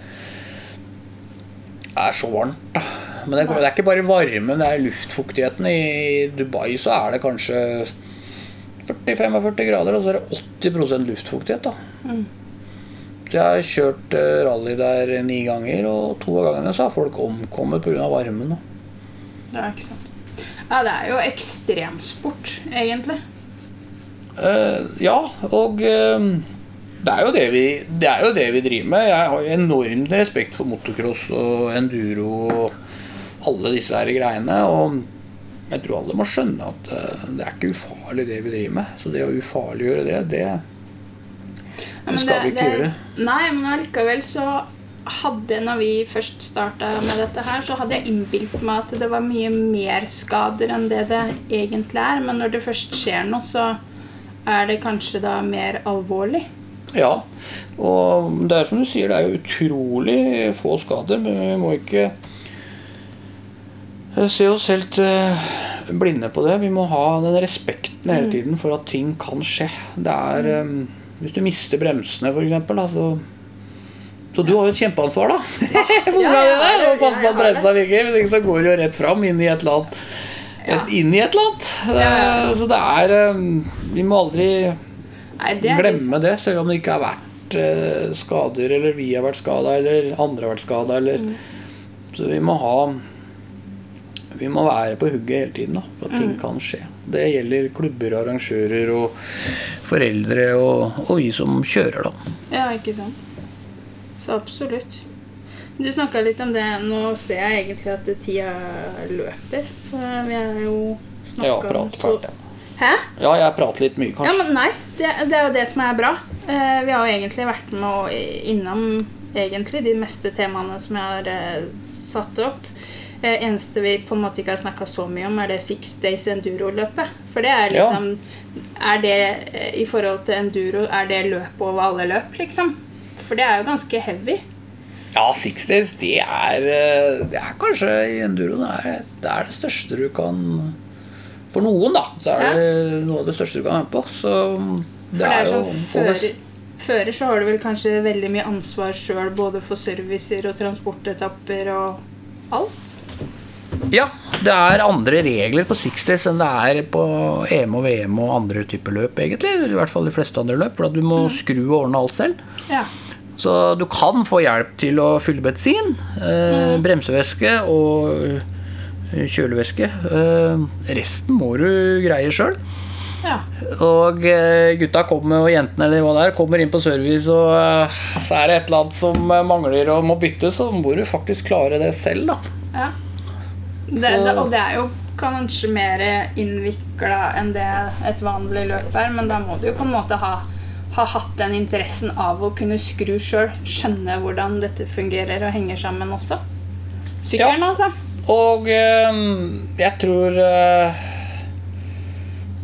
er så varmt. Men det, det er ikke bare varmen, det er luftfuktigheten. I Dubai så er det kanskje 40-45 grader, og så er det 80 luftfuktighet. da Mm. så jeg har kjørt eh, rally der ni ganger, og to av gangene så har folk omkommet pga. varmen. da. Det er ikke sant. Ja, det er jo ekstremsport, egentlig. Uh, ja, og uh, det er, jo det, vi, det er jo det vi driver med. Jeg har enorm respekt for motocross og enduro og alle disse her greiene. Og jeg tror alle må skjønne at uh, det er ikke ufarlig det vi driver med. Så det å ufarliggjøre det, det, det skal vi ikke gjøre. Nei, men allikevel så hadde, når vi først starta med dette her, så hadde jeg innbilt meg at det var mye mer skader enn det det egentlig er. Men når det først skjer noe, så er det kanskje da mer alvorlig. Ja, og det er som du sier, det er jo utrolig få skader, men vi må ikke eh, se oss helt eh, blinde på det. Vi må ha den respekten hele tiden for at ting kan skje. Det er eh, Hvis du mister bremsene, f.eks., så så du har jo et kjempeansvar, da. ja, Ja, ja, og passe på at bremsa virker. Hvis ikke så går du jo rett fram inn i et eller annet. Et, inn i et eller annet. Ja. Så det er eh, Vi må aldri Nei, det glemme det, selv om det ikke har vært eh, skader, eller vi har vært skada, eller andre har vært skada, eller Så vi må ha Vi må være på hugget hele tiden, da, for at ting kan skje. Det gjelder klubber, arrangører og foreldre og, og vi som kjører, da. Ja, ikke sant. Så absolutt. Du snakka litt om det. Nå ser jeg egentlig at tida løper. For Vi har jo Ja, snakka prat så. Hæ? Ja, jeg prater litt mye, Ja, kanskje. men nei. Det, det er jo det som er bra. Eh, vi har jo egentlig vært med og innom egentlig de meste temaene som jeg har eh, satt opp. Eh, eneste vi på en måte ikke har snakka så mye om, er det Six Days Enduro-løpet. For det er Ja. liksom Er det eh, i forhold til enduro, er det løp over alle løp, liksom? For det er jo ganske heavy. Ja, Six Days, det er, eh, det er kanskje i enduro det er, det er det største du kan For noen, da, så er det noe av det største du kan være på. Så det, det er jo sånn fører, fører så har du vel kanskje veldig mye ansvar sjøl, både for servicer og transportetapper og alt. Ja, det er andre regler på Six Days enn det er på EM og VM og andre typer løp, egentlig. I hvert fall de fleste andre løp, for at du må skru og ordne alt selv. Ja. Så du kan få hjelp til å fylle bensin, eh, bremsevæske og eh, kjølevæske. Eh, resten må du greie sjøl. ja. Og eh, gutta kommer, og jentene eller hva det er, kommer inn på service, og eh, så er det et eller annet som mangler og må byttes, så må du faktisk klare det selv, da. Ja. Det, det, og det er jo kanskje mer innvikla enn det et vanlig løp er, men da må du jo på en måte ha, ha hatt den interessen av å kunne skru sjøl. Skjønne hvordan dette fungerer og henger sammen også. Sykkelen, Ja. altså. Og eh, jeg tror eh,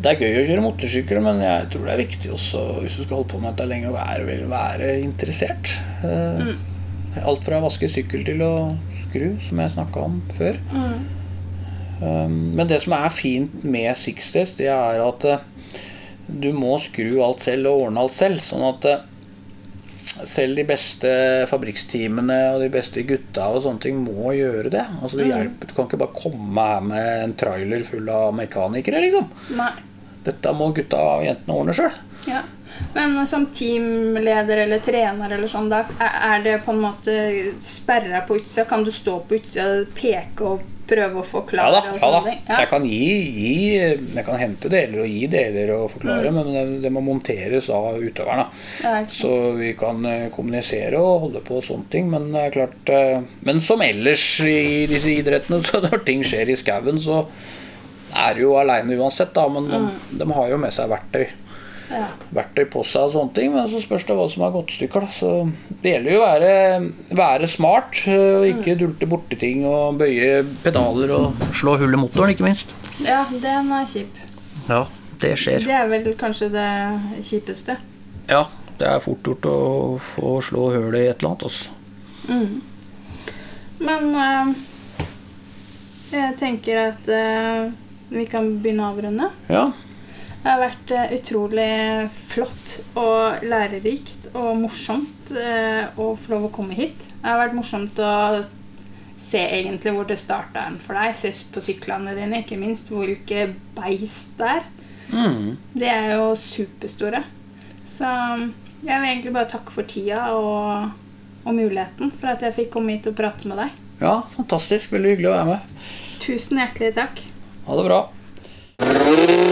Det er gøy å kjøre motorsykkel, men jeg tror det er viktig også, hvis du skal holde på med dette lenge, å være, Vil være interessert. Mm. Alt fra å vaske sykkel til å skru, som jeg snakka om før. Mm. men det som er fint med Six Days, det er at eh, du må skru alt selv og ordne alt selv. Sånn at eh, selv de beste fabrikksteamene og de beste gutta og sånne ting må gjøre det. Altså det hjelper, Du kan ikke bare komme her med en trailer full av mekanikere, liksom. Nei. Dette må gutta og jentene ordne sjøl. Ja. Men som teamleder eller trener eller sånn, da er er det på en måte sperra på utsida? Kan du stå på utsida, og peke og prøve å Ja forklare da. og ja da. Ja. Jeg kan gi, gi Jeg kan hente deler og gi deler og forklare, men det, det må monteres av utøveren. da. Ja. Så vi kan eh, kommunisere og holde på og sånne ting. Men det er klart eh, Men som ellers i disse idrettene, så når ting skjer i skauen, så er du jo aleine uansett, da. Men man, de har jo med seg verktøy. Ja. Verktøy på seg og sånne ting, men så spørs det hva som er i da. Så det gjelder jo å være, være smart eh, og ikke dulte borti ting og bøye pedaler og slå hull i motoren, ikke minst. ja, den er kjip. Ja, det skjer. Det er vel kanskje det kjipeste. Ja, det er fort gjort å få slå hull i et eller annet. altså. Men øh, jeg tenker at øh, vi kan begynne å avrunde. Ja. Det har vært eh, utrolig flott og lærerikt og morsomt eh, å få lov å komme hit. Det har vært morsomt å se egentlig hvor det starta for deg. Se på syklene dine, ikke minst. Hvilke beist det er. Mm. De er jo superstore. Så jeg vil egentlig bare takke for tida og, og muligheten for at jeg fikk komme hit og prate med deg. ja, fantastisk. Veldig hyggelig å være med. Tusen hjertelig takk. Ha det bra.